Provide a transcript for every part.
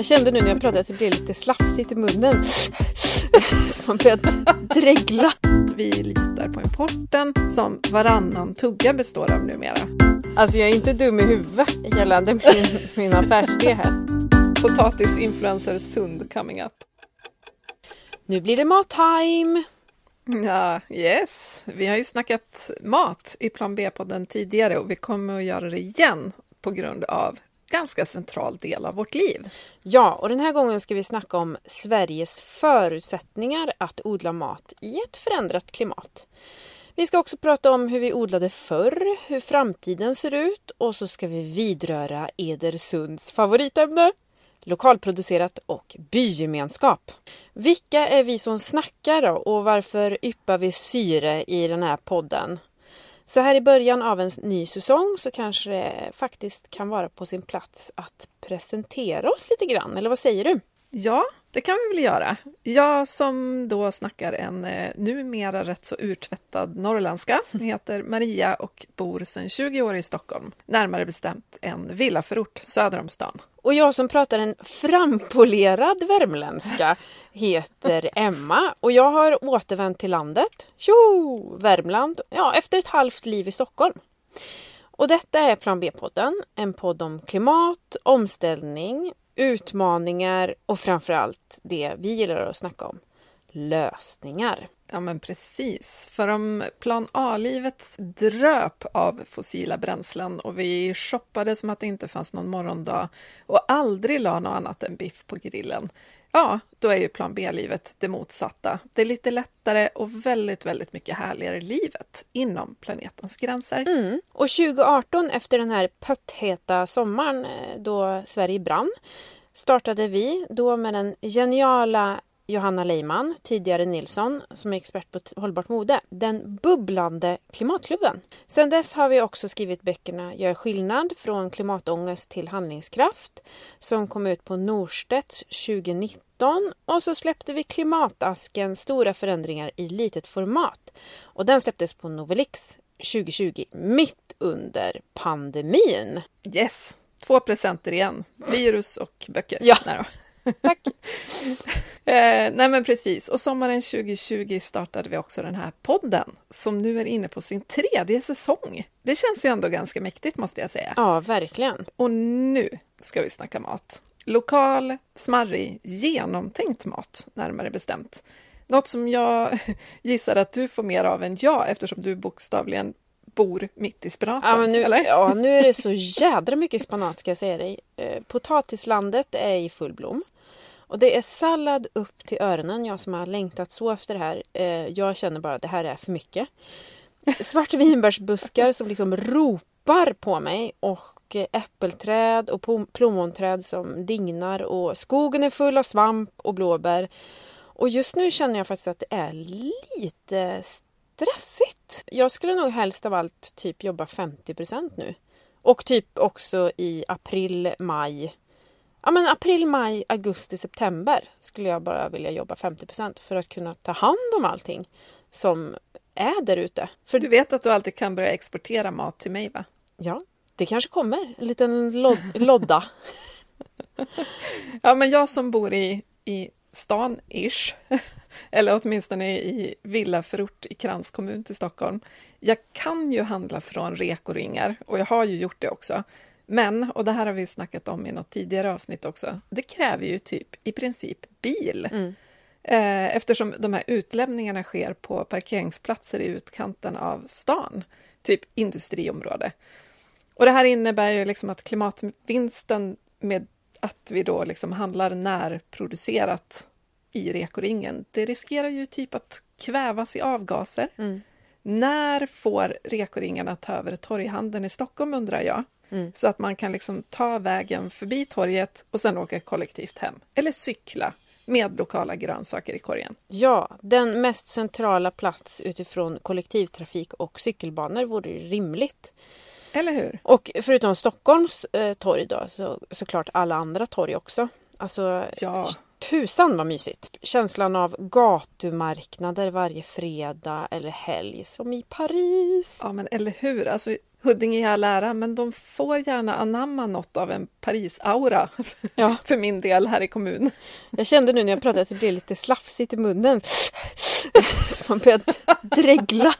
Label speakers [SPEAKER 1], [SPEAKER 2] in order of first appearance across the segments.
[SPEAKER 1] Jag kände nu när jag pratade att det blev lite slafsigt i munnen. Så man började dregla.
[SPEAKER 2] Vi litar på importen som varannan tugga består av numera.
[SPEAKER 1] Alltså jag är inte dum i huvudet gällande min, min affärsidé här.
[SPEAKER 2] Potatisinfluencer Sund coming up.
[SPEAKER 1] Nu blir det mattime!
[SPEAKER 2] Ja, yes. Vi har ju snackat mat i Plan B-podden tidigare och vi kommer att göra det igen på grund av ganska central del av vårt liv.
[SPEAKER 1] Ja, och den här gången ska vi snacka om Sveriges förutsättningar att odla mat i ett förändrat klimat. Vi ska också prata om hur vi odlade förr, hur framtiden ser ut och så ska vi vidröra Edersunds favoritämne, lokalproducerat och bygemenskap. Vilka är vi som snackar då och varför yppar vi syre i den här podden? Så här i början av en ny säsong så kanske det faktiskt kan vara på sin plats att presentera oss lite grann, eller vad säger du?
[SPEAKER 2] Ja, det kan vi väl göra. Jag som då snackar en eh, numera rätt så urtvättad norrländska heter Maria och bor sedan 20 år i Stockholm, närmare bestämt en villaförort söder om stan.
[SPEAKER 1] Och jag som pratar en frampolerad värmländska heter Emma och jag har återvänt till landet, tjo, Värmland, ja, efter ett halvt liv i Stockholm. Och detta är Plan B-podden, en podd om klimat, omställning, utmaningar och framförallt det vi gillar att snacka om, lösningar.
[SPEAKER 2] Ja, men precis. För om plan A-livet dröp av fossila bränslen och vi shoppade som att det inte fanns någon morgondag och aldrig la något annat än biff på grillen, ja, då är ju plan B-livet det motsatta. Det är lite lättare och väldigt, väldigt mycket härligare livet inom planetens gränser.
[SPEAKER 1] Mm. Och 2018, efter den här pöttheta sommaren eh, då Sverige brann, startade vi då med den geniala Johanna Leiman, tidigare Nilsson, som är expert på hållbart mode, den bubblande klimatklubben. Sedan dess har vi också skrivit böckerna Gör skillnad från klimatångest till handlingskraft som kom ut på Norstedts 2019 och så släppte vi Klimatasken Stora förändringar i litet format och den släpptes på Novelix 2020 mitt under pandemin.
[SPEAKER 2] Yes! Två presenter igen, virus och böcker.
[SPEAKER 1] Ja. Tack!
[SPEAKER 2] eh, nej men precis, och sommaren 2020 startade vi också den här podden som nu är inne på sin tredje säsong. Det känns ju ändå ganska mäktigt måste jag säga.
[SPEAKER 1] Ja, verkligen.
[SPEAKER 2] Och nu ska vi snacka mat. Lokal, smarrig, genomtänkt mat, närmare bestämt. Något som jag gissar att du får mer av än jag eftersom du bokstavligen bor mitt i spenaten.
[SPEAKER 1] Ja, nu,
[SPEAKER 2] eller?
[SPEAKER 1] ja, nu är det så jädra mycket spanat ska jag säga dig. Eh, potatislandet är i full blom. Och det är sallad upp till öronen. Jag som har längtat så efter det här. Eh, jag känner bara att det här är för mycket. Svartvinbärsbuskar som liksom ropar på mig och äppelträd och plommonträd som dignar och skogen är full av svamp och blåbär. Och just nu känner jag faktiskt att det är lite stressigt. Jag skulle nog helst av allt typ jobba 50% nu. Och typ också i april, maj. Ja men april, maj, augusti, september skulle jag bara vilja jobba 50% för att kunna ta hand om allting som är där ute.
[SPEAKER 2] För du vet att du alltid kan börja exportera mat till mig va?
[SPEAKER 1] Ja, det kanske kommer. En liten lod lodda.
[SPEAKER 2] ja men jag som bor i, i stan-ish eller åtminstone i villaförort i Krans kommun till Stockholm. Jag kan ju handla från rekoringar och jag har ju gjort det också. Men, och det här har vi snackat om i något tidigare avsnitt också, det kräver ju typ i princip bil. Mm. Eh, eftersom de här utlämningarna sker på parkeringsplatser i utkanten av stan, typ industriområde. Och det här innebär ju liksom att klimatvinsten med att vi då liksom handlar närproducerat i rekoringen, det riskerar ju typ att kvävas i avgaser. Mm. När får rekoringarna ta över torghandeln i Stockholm undrar jag? Mm. Så att man kan liksom ta vägen förbi torget och sen åka kollektivt hem. Eller cykla med lokala grönsaker i korgen.
[SPEAKER 1] Ja, den mest centrala plats utifrån kollektivtrafik och cykelbanor vore rimligt.
[SPEAKER 2] Eller hur?
[SPEAKER 1] Och förutom Stockholms eh, torg då, så såklart alla andra torg också. Alltså,
[SPEAKER 2] ja.
[SPEAKER 1] Tusan vad mysigt! Känslan av gatumarknader varje fredag eller helg som i Paris.
[SPEAKER 2] Ja men eller hur! Alltså, Huddinge i all ära, men de får gärna anamma något av en Paris-aura
[SPEAKER 1] Ja.
[SPEAKER 2] för min del här i kommunen.
[SPEAKER 1] Jag kände nu när jag pratade att det blev lite slafsigt i munnen. Så man började dregla.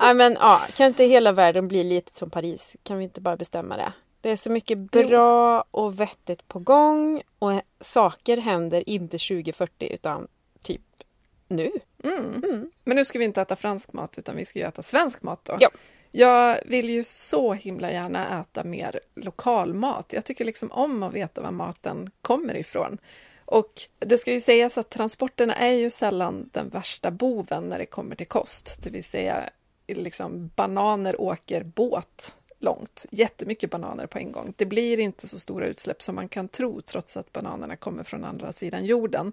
[SPEAKER 1] Nej men ja, kan inte hela världen bli lite som Paris? Kan vi inte bara bestämma det? Det är så mycket bra och vettigt på gång och saker händer inte 2040 utan typ nu.
[SPEAKER 2] Mm. Men nu ska vi inte äta fransk mat, utan vi ska ju äta svensk mat då.
[SPEAKER 1] Ja.
[SPEAKER 2] Jag vill ju så himla gärna äta mer lokalmat. Jag tycker liksom om att veta var maten kommer ifrån. Och det ska ju sägas att transporterna är ju sällan den värsta boven när det kommer till kost. Det vill säga, liksom bananer åker båt långt. Jättemycket bananer på en gång. Det blir inte så stora utsläpp som man kan tro, trots att bananerna kommer från andra sidan jorden.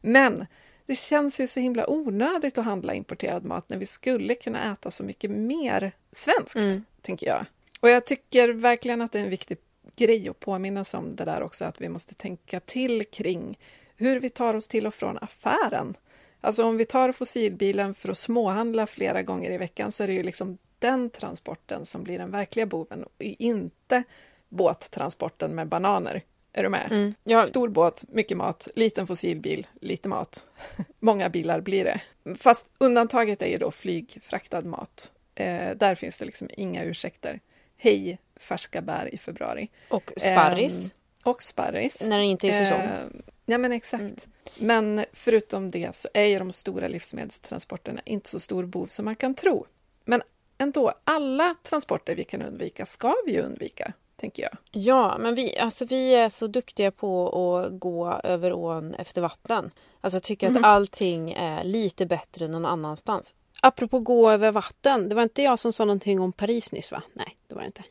[SPEAKER 2] Men det känns ju så himla onödigt att handla importerad mat när vi skulle kunna äta så mycket mer svenskt,
[SPEAKER 1] Mm.
[SPEAKER 2] tänker jag. Och jag tycker verkligen att det är en viktig grej att påminnas om det där också, att vi måste tänka till kring hur vi tar oss till och från affären. Alltså om vi tar fossilbilen för att småhandla flera gånger i veckan så är det ju liksom den transporten som blir den verkliga boven och inte båttransporten med bananer. Är du med?
[SPEAKER 1] Mm. Ja,
[SPEAKER 2] Stor båt, mycket mat, liten fossilbil, lite mat. Många bilar blir det. Fast undantaget är ju då flygfraktad mat. Eh, där finns det liksom inga ursäkter. Hej, färska bär i februari.
[SPEAKER 1] och sparris
[SPEAKER 2] Ehm, och sparris.
[SPEAKER 1] när det inte är säsong.
[SPEAKER 2] Eh, ja, men exakt.
[SPEAKER 1] Mm.
[SPEAKER 2] Men förutom det så är ju de stora livsmedelstransporterna inte så stor bov som man kan tro. Men ändå, alla transporter vi kan undvika ska vi ju undvika, tänker jag.
[SPEAKER 1] Ja, men vi, alltså, vi är så duktiga på att gå över ån efter vatten. Alltså tycka
[SPEAKER 2] Mhm.
[SPEAKER 1] att allting är lite bättre någon annanstans. Apropå gå över vatten, det var inte jag som sa någonting om Paris nyss va? Nej, det var det inte.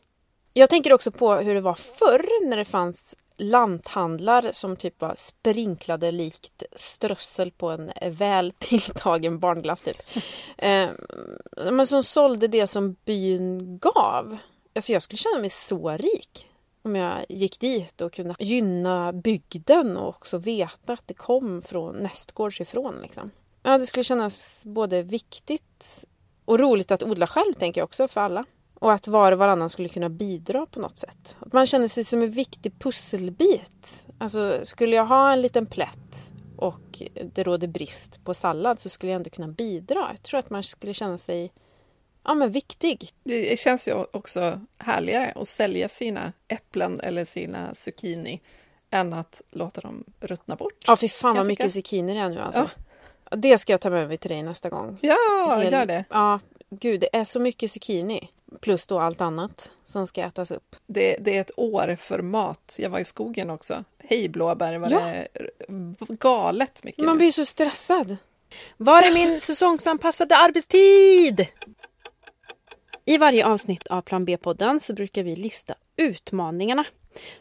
[SPEAKER 1] Jag tänker också på hur det var förr när det fanns lanthandlar som typ var sprinklade likt strössel på en väl tilltagen barnglass typ. Eh, men som sålde det som byn gav. Alltså jag skulle känna mig så rik om jag gick dit och kunde gynna bygden och också veta att det kom från nästgårds ifrån. Liksom. Ja, det skulle kännas både viktigt och roligt att odla själv, tänker jag också, för alla. Och att var och varannan skulle kunna bidra på något sätt. Att man känner sig som en viktig pusselbit. Alltså, skulle jag ha en liten plätt och det råder brist på sallad så skulle jag ändå kunna bidra. Jag tror att man skulle känna sig ja, men viktig.
[SPEAKER 2] Det känns ju också härligare att sälja sina äpplen eller sina zucchini än att låta dem ruttna bort.
[SPEAKER 1] Ja, fy fan vad mycket zucchini det är nu alltså. Det ska jag ta med mig till dig nästa gång.
[SPEAKER 2] Ja,
[SPEAKER 1] Hel-
[SPEAKER 2] gör det.
[SPEAKER 1] Ja, gud, det är så mycket zucchini. Plus då allt annat som ska ätas upp.
[SPEAKER 2] det. Det är ett år för mat. Jag var i skogen också. Hej blåbär, var
[SPEAKER 1] Ja.
[SPEAKER 2] det galet mycket.
[SPEAKER 1] Man blir så stressad. Var är min säsongsanpassade arbetstid? I varje avsnitt av Plan B-podden så brukar vi lista utmaningarna.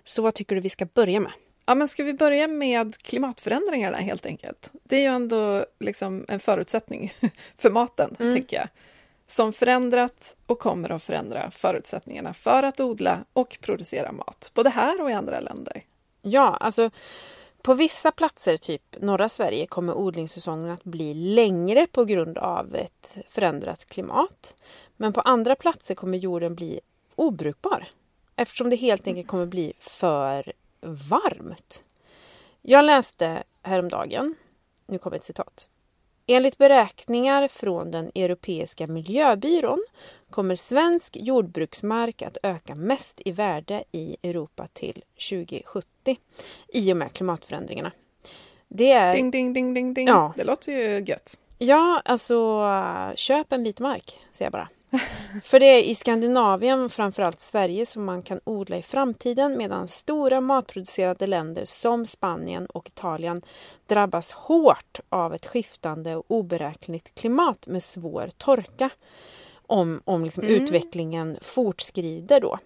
[SPEAKER 1] Så vad tycker du vi ska börja med?
[SPEAKER 2] Ja, men ska vi börja med klimatförändringarna helt enkelt? Det är ju ändå liksom en förutsättning för maten,
[SPEAKER 1] Mm.
[SPEAKER 2] tänker jag. Som förändrat och kommer att förändra förutsättningarna för att odla och producera mat, både här och i andra länder.
[SPEAKER 1] Ja, alltså på vissa platser, typ norra Sverige, kommer odlingssäsongen att bli längre på grund av ett förändrat klimat. Men på andra platser kommer jorden bli obrukbar eftersom det helt enkelt kommer bli för varmt. Jag läste häromdagen, nu kommer ett citat. Enligt beräkningar från den Europeiska miljöbyrån kommer svensk jordbruksmark att öka mest i värde i Europa till 2070 i och med klimatförändringarna. Det är...
[SPEAKER 2] Ding, ding, ding, ding, ding.
[SPEAKER 1] Ja.
[SPEAKER 2] Det låter ju gött.
[SPEAKER 1] Ja, alltså köp en bit mark, säger jag bara. För det är i Skandinavien, framförallt Sverige, som man kan odla i framtiden medan stora matproducerande länder som Spanien och Italien drabbas hårt av ett skiftande och oberäkneligt klimat med svår torka om, om liksom
[SPEAKER 2] Mm.
[SPEAKER 1] utvecklingen fortskrider då.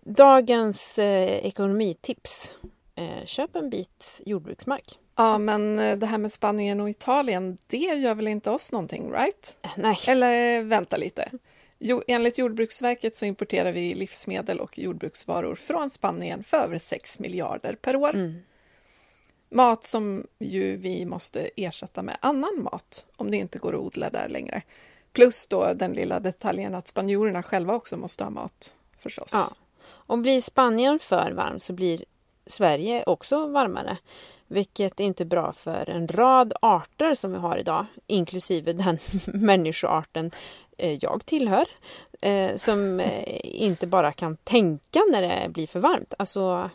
[SPEAKER 1] Dagens eh, ekonomitips. Eh, köp en bit jordbruksmark.
[SPEAKER 2] Ja, men eh, det här med Spanien och Italien, det gör väl inte oss någonting, right?
[SPEAKER 1] Eh, nej.
[SPEAKER 2] Eller vänta lite. Jo, enligt Jordbruksverket så importerar vi livsmedel och jordbruksvaror från Spanien för över 6 miljarder per år.
[SPEAKER 1] Mm.
[SPEAKER 2] Mat som ju vi måste ersätta med annan mat om det inte går att odla där längre. Plus då den lilla detaljen att spanjorerna själva också måste ha mat förstås.
[SPEAKER 1] Ja. Och blir Spanien för varmt så blir Sverige också varmare. Vilket är inte är bra för en rad arter som vi har idag, inklusive den människoarten jag tillhör. Eh, som eh, inte bara kan tänka när det blir för varmt. Alltså,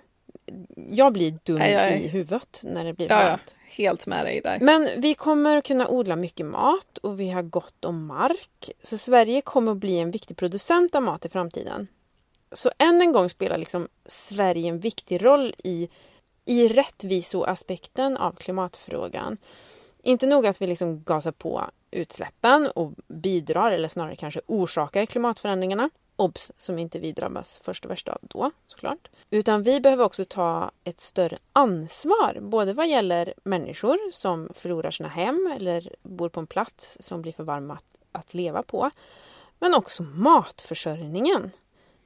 [SPEAKER 1] jag blir dum nej, nej. i huvudet när det blir
[SPEAKER 2] ja,
[SPEAKER 1] varmt.
[SPEAKER 2] Helt med dig där.
[SPEAKER 1] Men vi kommer kunna odla mycket mat och vi har gott om mark. Så Sverige kommer att bli en viktig producent av mat i framtiden. Så än en gång spelar liksom Sverige en viktig roll i, i rättvisoaspekten av klimatfrågan. Inte nog att vi liksom gasar på utsläppen och bidrar, eller snarare kanske orsakar klimatförändringarna. Obs! Som inte vi drabbas först och värst av då, såklart. Utan vi behöver också ta ett större ansvar, både vad gäller människor som förlorar sina hem eller bor på en plats som blir för varm att, att leva på. Men också matförsörjningen.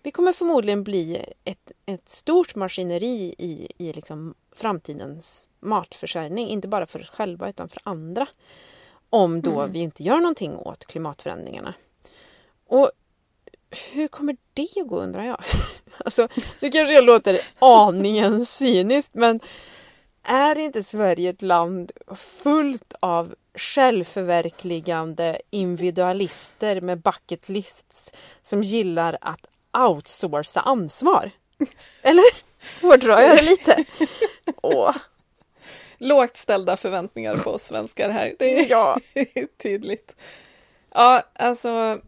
[SPEAKER 1] Vi kommer förmodligen bli ett, ett stort maskineri i, i liksom framtidens matförsörjning, inte bara för oss själva utan för andra. Om då mm. vi inte gör någonting åt klimatförändringarna. Och hur kommer det att gå undrar jag? alltså, nu kanske jag låter aningen cyniskt men är inte Sverige ett land fullt av självförverkligande individualister med bucket lists som gillar att outsourca ansvar? Eller hårdrar jag det lite? Åh.
[SPEAKER 2] Lågt ställda förväntningar på oss svenskar här, det är ja. tydligt. Ja, alltså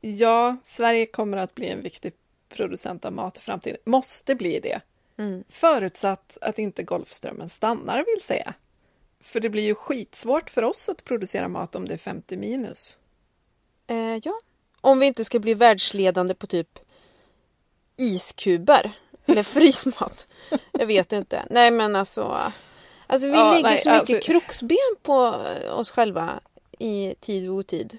[SPEAKER 2] Ja, Sverige kommer att bli en viktig producent av mat i framtiden. Måste bli det. Mm. Förutsatt att inte Golfströmmen stannar, vill säga. För det blir ju skitsvårt för oss att producera mat om det är 50 minus.
[SPEAKER 1] Eh, ja, om vi inte ska bli världsledande på typ iskuber eller frysmat. Jag vet inte. Nej, men alltså. Alltså vi ja, lägger nej, så mycket alltså... kroksben på oss själva i tid och otid.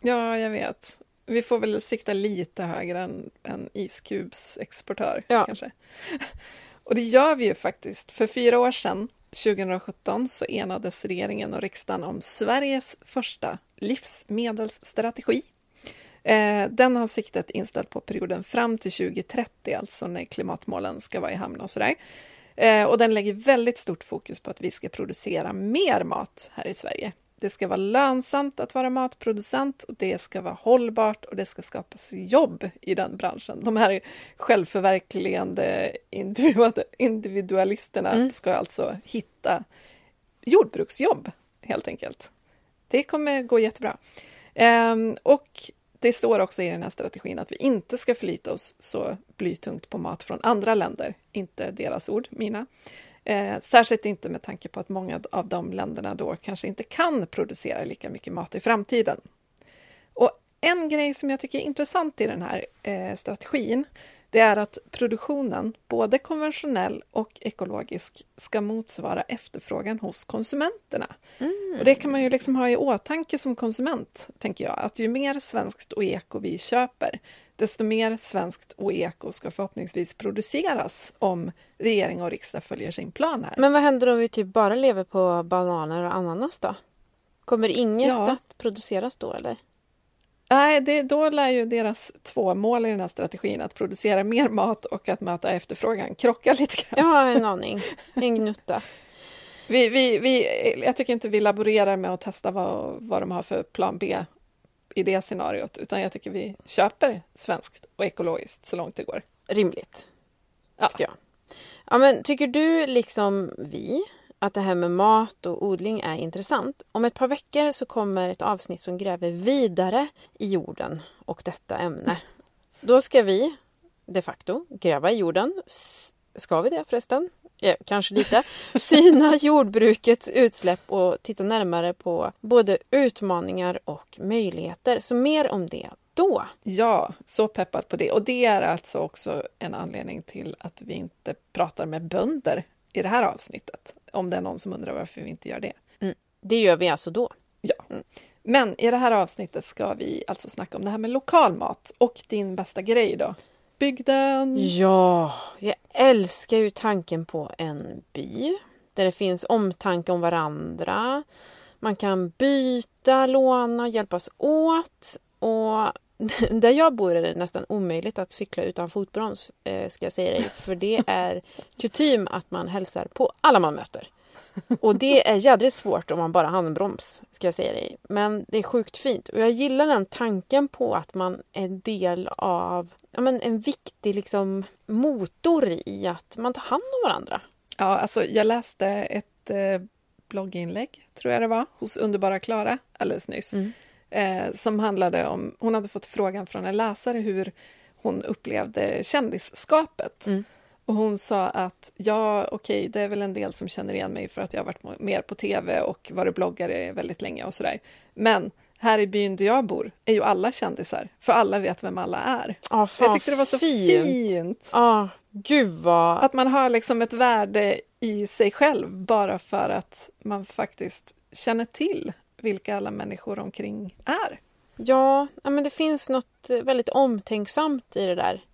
[SPEAKER 2] Ja, jag vet. Vi får väl sikta lite högre än en iskubsexportör ja. kanske. Och det gör vi ju faktiskt. För fyra år sedan, 2017, så enades regeringen och riksdagen om Sveriges första livsmedelsstrategi. Eh, den har siktet inställt på perioden fram till 2030, alltså när klimatmålen ska vara i hamn och sådär. Eh, och den lägger väldigt stort fokus på att vi ska producera mer mat här i Sverige. Det ska vara lönsamt att vara matproducent och det ska vara hållbart och det ska skapas jobb i den branschen. De här självförverkligande individualisterna mm. ska alltså hitta jordbruksjobb, helt enkelt. Det kommer gå jättebra. Ehm, och det står också i den här strategin att vi inte ska förlita oss så blytungt på mat från andra länder, inte deras ord, mina. Eh, särskilt inte med tanke på att många av de länderna då kanske inte kan producera lika mycket mat i framtiden. Och en grej som jag tycker är intressant i den här eh, strategin, det är att produktionen, både konventionell och ekologisk, ska motsvara efterfrågan hos konsumenterna. Mm. Och det kan man ju liksom ha i åtanke som konsument, tänker jag, att ju mer svenskt och eko vi köper, desto mer svenskt och eko ska förhoppningsvis produceras om regering och riksdag följer sin plan här.
[SPEAKER 1] Men vad händer om vi typ bara lever på bananer och ananas då? Kommer inget ja. att produceras då eller?
[SPEAKER 2] Nej, det, då lär ju deras två mål i den här strategin, att producera mer mat och att möta efterfrågan, krocka lite grann.
[SPEAKER 1] Har en aning, en gnutta.
[SPEAKER 2] Vi, vi, vi, jag tycker inte vi laborerar med att testa vad, vad de har för plan B i det scenariot, utan jag tycker vi köper svenskt och ekologiskt så långt det går.
[SPEAKER 1] Rimligt, ja. tycker jag. Ja, men tycker du liksom vi att det här med mat och odling är intressant? Om ett par veckor så kommer ett avsnitt som gräver vidare i jorden och detta ämne. Då ska vi de facto gräva i jorden. Ska vi det förresten? ja, kanske lite, syna jordbrukets utsläpp och titta närmare på både utmaningar och möjligheter. Så mer om det då.
[SPEAKER 2] Ja, så peppad på det. Och det är alltså också en anledning till att vi inte pratar med bönder i det här avsnittet. Om det är någon som undrar varför vi inte gör det.
[SPEAKER 1] Mm. Det gör vi alltså då.
[SPEAKER 2] Ja. Mm. Men i det här avsnittet ska vi alltså snacka om det här med lokal mat och din bästa grej då landsbygden.
[SPEAKER 1] Ja, jag älskar ju tanken på en by där det finns omtanke om varandra. Man kan byta, låna, hjälpas åt. Och där jag bor är det nästan omöjligt att cykla utan fotbroms, eh, ska jag säga dig. För det är kutym att man hälsar på alla man möter. Och det är jädrigt svårt om man bara har handbroms, ska jag säga dig. Men det är sjukt fint. Och jag gillar den tanken på att man är del av ja, men en viktig liksom, motor i att man tar hand om varandra.
[SPEAKER 2] Ja, alltså jag läste ett eh, blogginlägg, tror jag det var, hos underbara Klara alldeles nyss. Mm. Eh, som handlade om, hon hade fått frågan från en läsare hur hon upplevde kändisskapet. Mm. Och hon sa att ja, okej, okay, det är väl en del som känner igen mig för att jag har varit mer på tv och varit bloggare väldigt länge och sådär. Men här i byn där jag bor är ju alla kändisar, för alla vet vem alla är.
[SPEAKER 1] Oh,
[SPEAKER 2] jag tyckte det var så fint. fint.
[SPEAKER 1] Oh, gud vad...
[SPEAKER 2] Att man har liksom ett värde i sig själv bara för att man faktiskt känner till vilka alla människor omkring är.
[SPEAKER 1] Ja, men det finns något väldigt omtänksamt i det där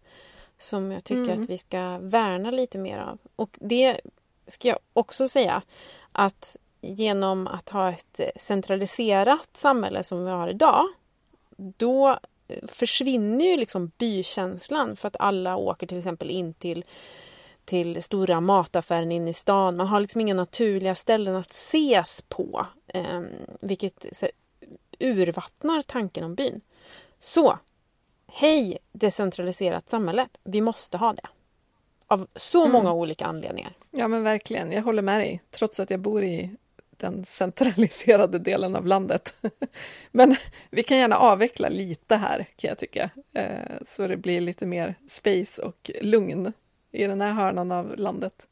[SPEAKER 1] som jag tycker mm. att vi ska värna lite mer av. Och det ska jag också säga att genom att ha ett centraliserat samhälle som vi har idag då försvinner ju liksom bykänslan för att alla åker till exempel in till till stora mataffären inne i stan. Man har liksom inga naturliga ställen att ses på. Eh, vilket så, urvattnar tanken om byn. Så, hej decentraliserat samhälle. Vi måste ha det. Av så mm. många olika anledningar.
[SPEAKER 2] Ja men verkligen, jag håller med dig. Trots att jag bor i den centraliserade delen av landet. Men vi kan gärna avveckla lite här kan jag tycka, eh, så det blir lite mer space och lugn i den här hörnan av landet.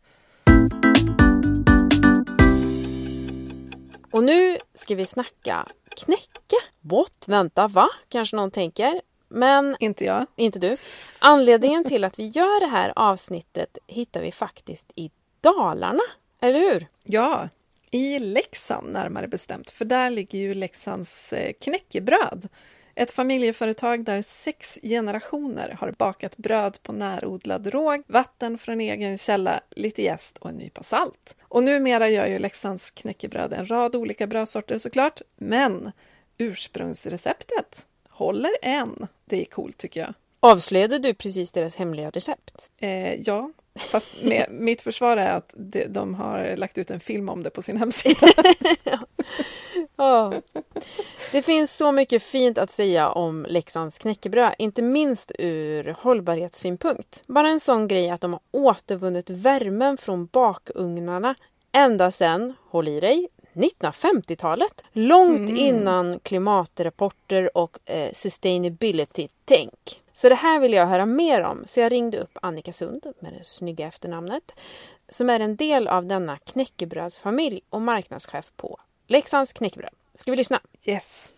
[SPEAKER 1] Och nu ska vi snacka knäcke. What? Vänta, va? Kanske någon tänker. Men
[SPEAKER 2] inte jag.
[SPEAKER 1] Inte du. Anledningen till att vi gör det här avsnittet hittar vi faktiskt i Dalarna. Eller hur?
[SPEAKER 2] Ja, i Leksand närmare bestämt. För där ligger ju Leksands eh, knäckebröd. Ett familjeföretag där sex generationer har bakat bröd på närodlad råg, vatten från egen källa, lite jäst och en nypa salt. Och numera gör ju Leksands knäckebröd en rad olika brödsorter såklart, men ursprungsreceptet håller än. Det är coolt tycker jag.
[SPEAKER 1] Avslöjade du precis deras hemliga recept?
[SPEAKER 2] Eh, ja, fast med, mitt försvar är att de, de, har lagt ut en film om det på sin hemsida.
[SPEAKER 1] oh. Det finns så mycket fint att säga om Leksands knäckebröd, inte minst ur hållbarhetssynpunkt. Bara en sån grej att de har återvunnit värmen från bakugnarna ända sedan, håll i dig, 1950-talet. Långt mm. innan klimatrapporter och eh, sustainability-tänk. Så det här vill jag höra mer om, så jag ringde upp Annika Sund med det snygga efternamnet som är en del av denna knäckebrödsfamilj och marknadschef på Leksands knäckebröd. Ska vi lyssna?
[SPEAKER 2] Yes!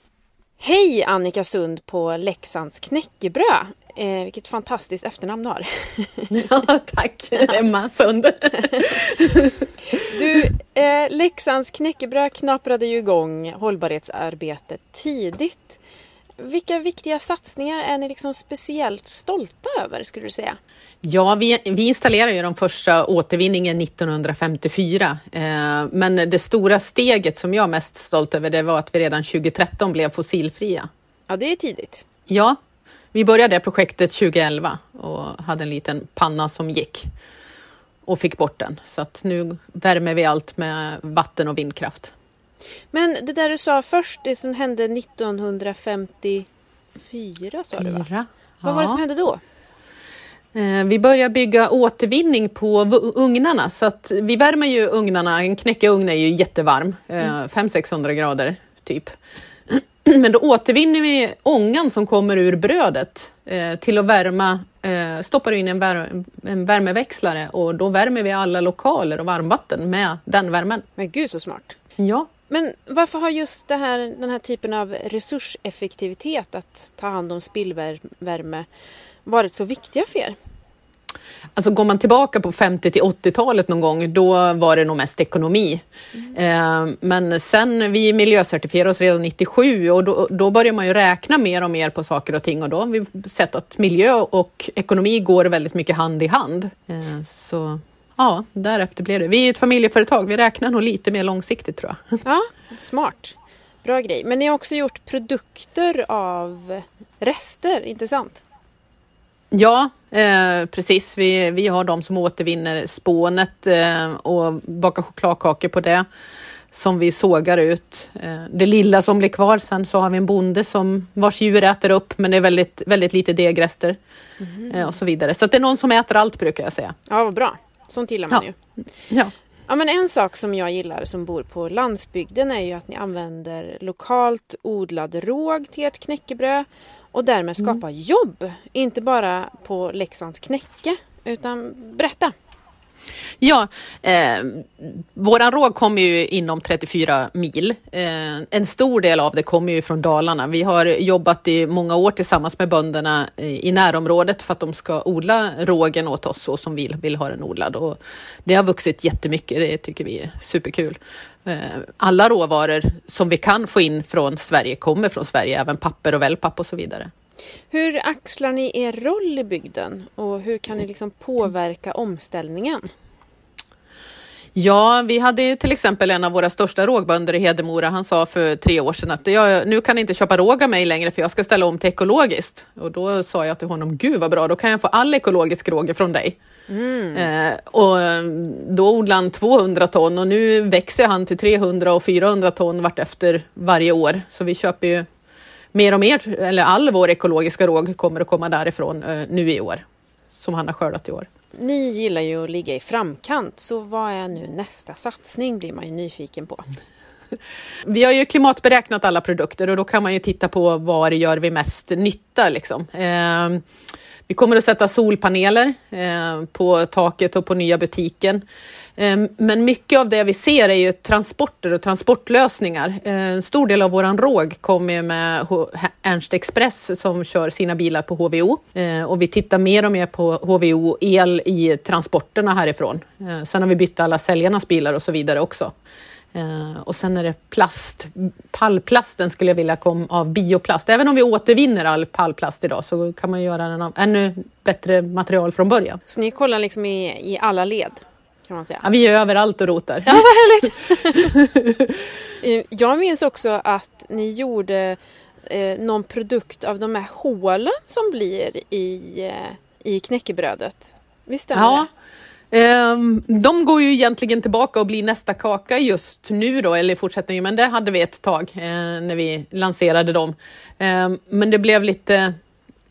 [SPEAKER 1] Hej Annika Sund på Leksands knäckebröd! Eh, vilket fantastiskt efternamn du har.
[SPEAKER 3] ja, tack Emma Sund.
[SPEAKER 1] du, eh, Leksands knäckebröd knaprade ju igång hållbarhetsarbetet tidigt. Vilka viktiga satsningar är ni liksom speciellt stolta över skulle du säga?
[SPEAKER 3] Ja, vi, vi installerade ju de första återvinningen 1954. Eh, men det stora steget som jag är mest stolt över det var att vi redan 2013 blev fossilfria.
[SPEAKER 1] Ja, det är tidigt.
[SPEAKER 3] Ja, vi började projektet 2011 och hade en liten panna som gick och fick bort den. Så att nu värmer vi allt med vatten och vindkraft.
[SPEAKER 1] Men det där du sa först, det som hände 1954 sa du va? Fyra. Vad var det som hände då?
[SPEAKER 3] Eh, vi börjar bygga återvinning på ugnarna så att vi värmer ju ugnarna, en knäckeugn är ju jättevarm, eh, mm. 500-600 grader typ. Men då återvinner vi ångan som kommer ur brödet eh, till att värma, stoppar in en, vär, en värmeväxlare och då värmer vi alla lokaler och varmvatten med den värmen.
[SPEAKER 1] Men gud så smart!
[SPEAKER 3] Ja.
[SPEAKER 1] Men varför har just det här, den här typen av resurseffektivitet, att ta hand om spillvärme, varit så viktiga för er?
[SPEAKER 3] Alltså går man tillbaka på 50 till 80-talet någon gång, då var det nog mest ekonomi. Mm. Eh, men sen vi miljöcertifierade oss redan 97 och då, då börjar man ju räkna mer och mer på saker och ting och då har vi sett att miljö och ekonomi går väldigt mycket hand i hand. Eh, så ja, därefter blev det. Vi är ett familjeföretag, vi räknar nog lite mer långsiktigt tror jag.
[SPEAKER 1] Ja, smart. Bra grej. Men ni har också gjort produkter av rester, inte sant?
[SPEAKER 3] Ja, eh, precis. Vi, vi har de som återvinner spånet eh, och bakar chokladkakor på det som vi sågar ut. Eh, det lilla som blir kvar, sen så har vi en bonde som vars djur äter upp men det är väldigt, väldigt lite degrester mm. och så vidare. Så det är någon som äter allt brukar jag säga.
[SPEAKER 1] Ja, vad bra. Sånt gillar man
[SPEAKER 3] ja.
[SPEAKER 1] ju.
[SPEAKER 3] Ja.
[SPEAKER 1] Ja, men en sak som jag gillar som bor på landsbygden är ju att ni använder lokalt odlad råg till ert knäckebröd och därmed skapa mm. jobb. Inte bara på Leksands knäcke, utan berätta.
[SPEAKER 3] Ja, eh, våran råg kommer ju inom 34 mil. Eh, en stor del av det kommer ju från Dalarna. Vi har jobbat i många år tillsammans med bönderna eh, i närområdet för att de ska odla rågen åt oss så som vi vill ha den odlad. Och det har vuxit jättemycket, det tycker vi är superkul. Eh, alla råvaror som vi kan få in från Sverige kommer från Sverige, även papper och wellpapp och så vidare.
[SPEAKER 1] Hur axlar ni er roll i bygden och hur kan ni liksom påverka omställningen?
[SPEAKER 3] Ja, vi hade till exempel en av våra största rågbönder i Hedemora. Han sa för tre år sedan att jag, nu kan ni inte köpa råg av mig längre för jag ska ställa om till ekologiskt. Och då sa jag till honom, gud vad bra, då kan jag få all ekologisk råg från dig. Mm. Eh, och då odlade han 200 ton och nu växer han till 300 och 400 ton vartefter varje år. Så vi köper ju mer och mer, eller all vår ekologiska råg kommer att komma därifrån eh, nu i år, som han har skördat i år.
[SPEAKER 1] Ni gillar ju att ligga i framkant, så vad är nu nästa satsning blir man ju nyfiken på.
[SPEAKER 3] Vi har ju klimatberäknat alla produkter och då kan man ju titta på var gör vi mest nytta. Liksom. Vi kommer att sätta solpaneler eh, på taket och på nya butiken. Ehm, men mycket av det vi ser är ju transporter och transportlösningar. Ehm, en stor del av våran råg kommer med Ernst Express som kör sina bilar på HVO ehm, och vi tittar mer och mer på HVO-el i transporterna härifrån. Sen har vi bytt alla säljarnas bilar och så vidare också. Och sen är det plast. Pallplasten skulle jag vilja komma av bioplast. Även om vi återvinner all pallplast idag så kan man göra den av ännu bättre material från början.
[SPEAKER 1] Så ni kollar liksom i, i alla led? kan man säga.
[SPEAKER 3] Ja, vi är överallt och rotar.
[SPEAKER 1] Ja, vad härligt! Eh, jag minns också att ni gjorde eh, någon produkt av de här hålen som blir i, eh, i knäckebrödet. Visst stämmer ja.
[SPEAKER 3] det? Um, de går ju egentligen tillbaka och blir nästa kaka just nu då, eller i fortsättningen, men det hade vi ett tag eh, när vi lanserade dem. Um, men det blev lite,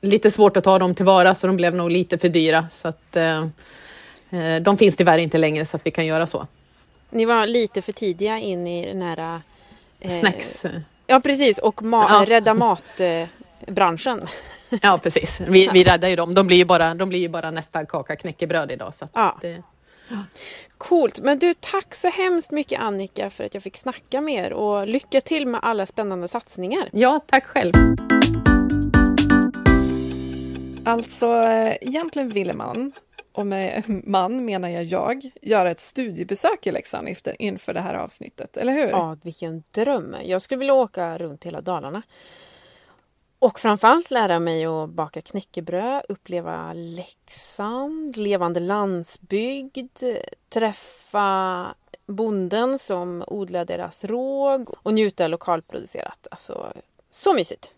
[SPEAKER 3] lite svårt att ta dem tillvara så de blev nog lite för dyra. Så att, uh, de finns tyvärr inte längre så att vi kan göra så.
[SPEAKER 1] Ni var lite för tidiga in i den här...
[SPEAKER 3] Snacks.
[SPEAKER 1] Ja precis och ma ja. rädda matbranschen.
[SPEAKER 3] Eh, ja precis, vi, vi räddar ju dem. De blir ju bara, de blir ju bara nästa kaka knäckebröd idag. Så
[SPEAKER 1] ja.
[SPEAKER 3] det...
[SPEAKER 1] Coolt, men du tack så hemskt mycket Annika för att jag fick snacka med er och lycka till med alla spännande satsningar.
[SPEAKER 3] Ja, tack själv.
[SPEAKER 2] Alltså, egentligen ville man och med man menar jag jag, göra ett studiebesök i Leksand efter, inför det här avsnittet, eller hur?
[SPEAKER 1] Ja, vilken dröm! Jag skulle vilja åka runt hela Dalarna. Och framförallt lära mig att baka knäckebröd, uppleva Leksand, levande landsbygd, träffa bonden som odlar deras råg och njuta lokalproducerat. Alltså, så mysigt!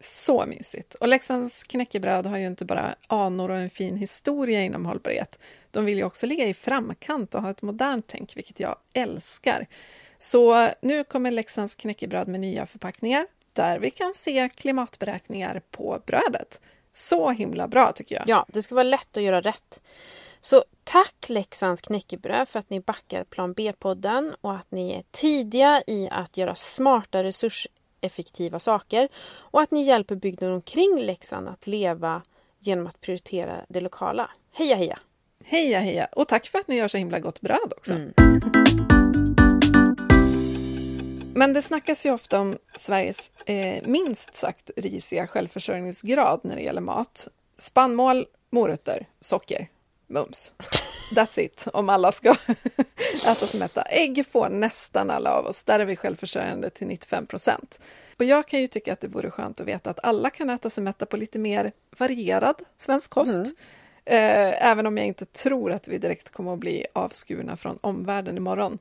[SPEAKER 2] Så mysigt! Och Leksands knäckebröd har ju inte bara anor och en fin historia inom hållbarhet. De vill ju också ligga i framkant och ha ett modernt tänk, vilket jag älskar. Så nu kommer Leksands knäckebröd med nya förpackningar där vi kan se klimatberäkningar på brödet. Så himla bra tycker jag.
[SPEAKER 1] Ja, det ska vara lätt att göra rätt. Så tack Leksands knäckebröd för att ni backar Plan B-podden och att ni är tidiga i att göra smarta resurs effektiva saker och att ni hjälper bygden omkring Leksand att leva genom att prioritera det lokala. Heja heja!
[SPEAKER 2] Heja heja! Och tack för att ni gör så himla gott bröd också. Mm. Men det snackas ju ofta om Sveriges eh, minst sagt risiga självförsörjningsgrad när det gäller mat. Spannmål, morötter, socker, mums. That's it, om alla ska äta sig mätta. Ägg får nästan alla av oss, där är vi självförsörjande till 95 procent. Och jag kan ju tycka att det vore skönt att veta att alla kan äta sig mätta på lite mer varierad svensk kost. Mm. Eh, även om jag inte tror att vi direkt kommer att bli avskurna från omvärlden imorgon.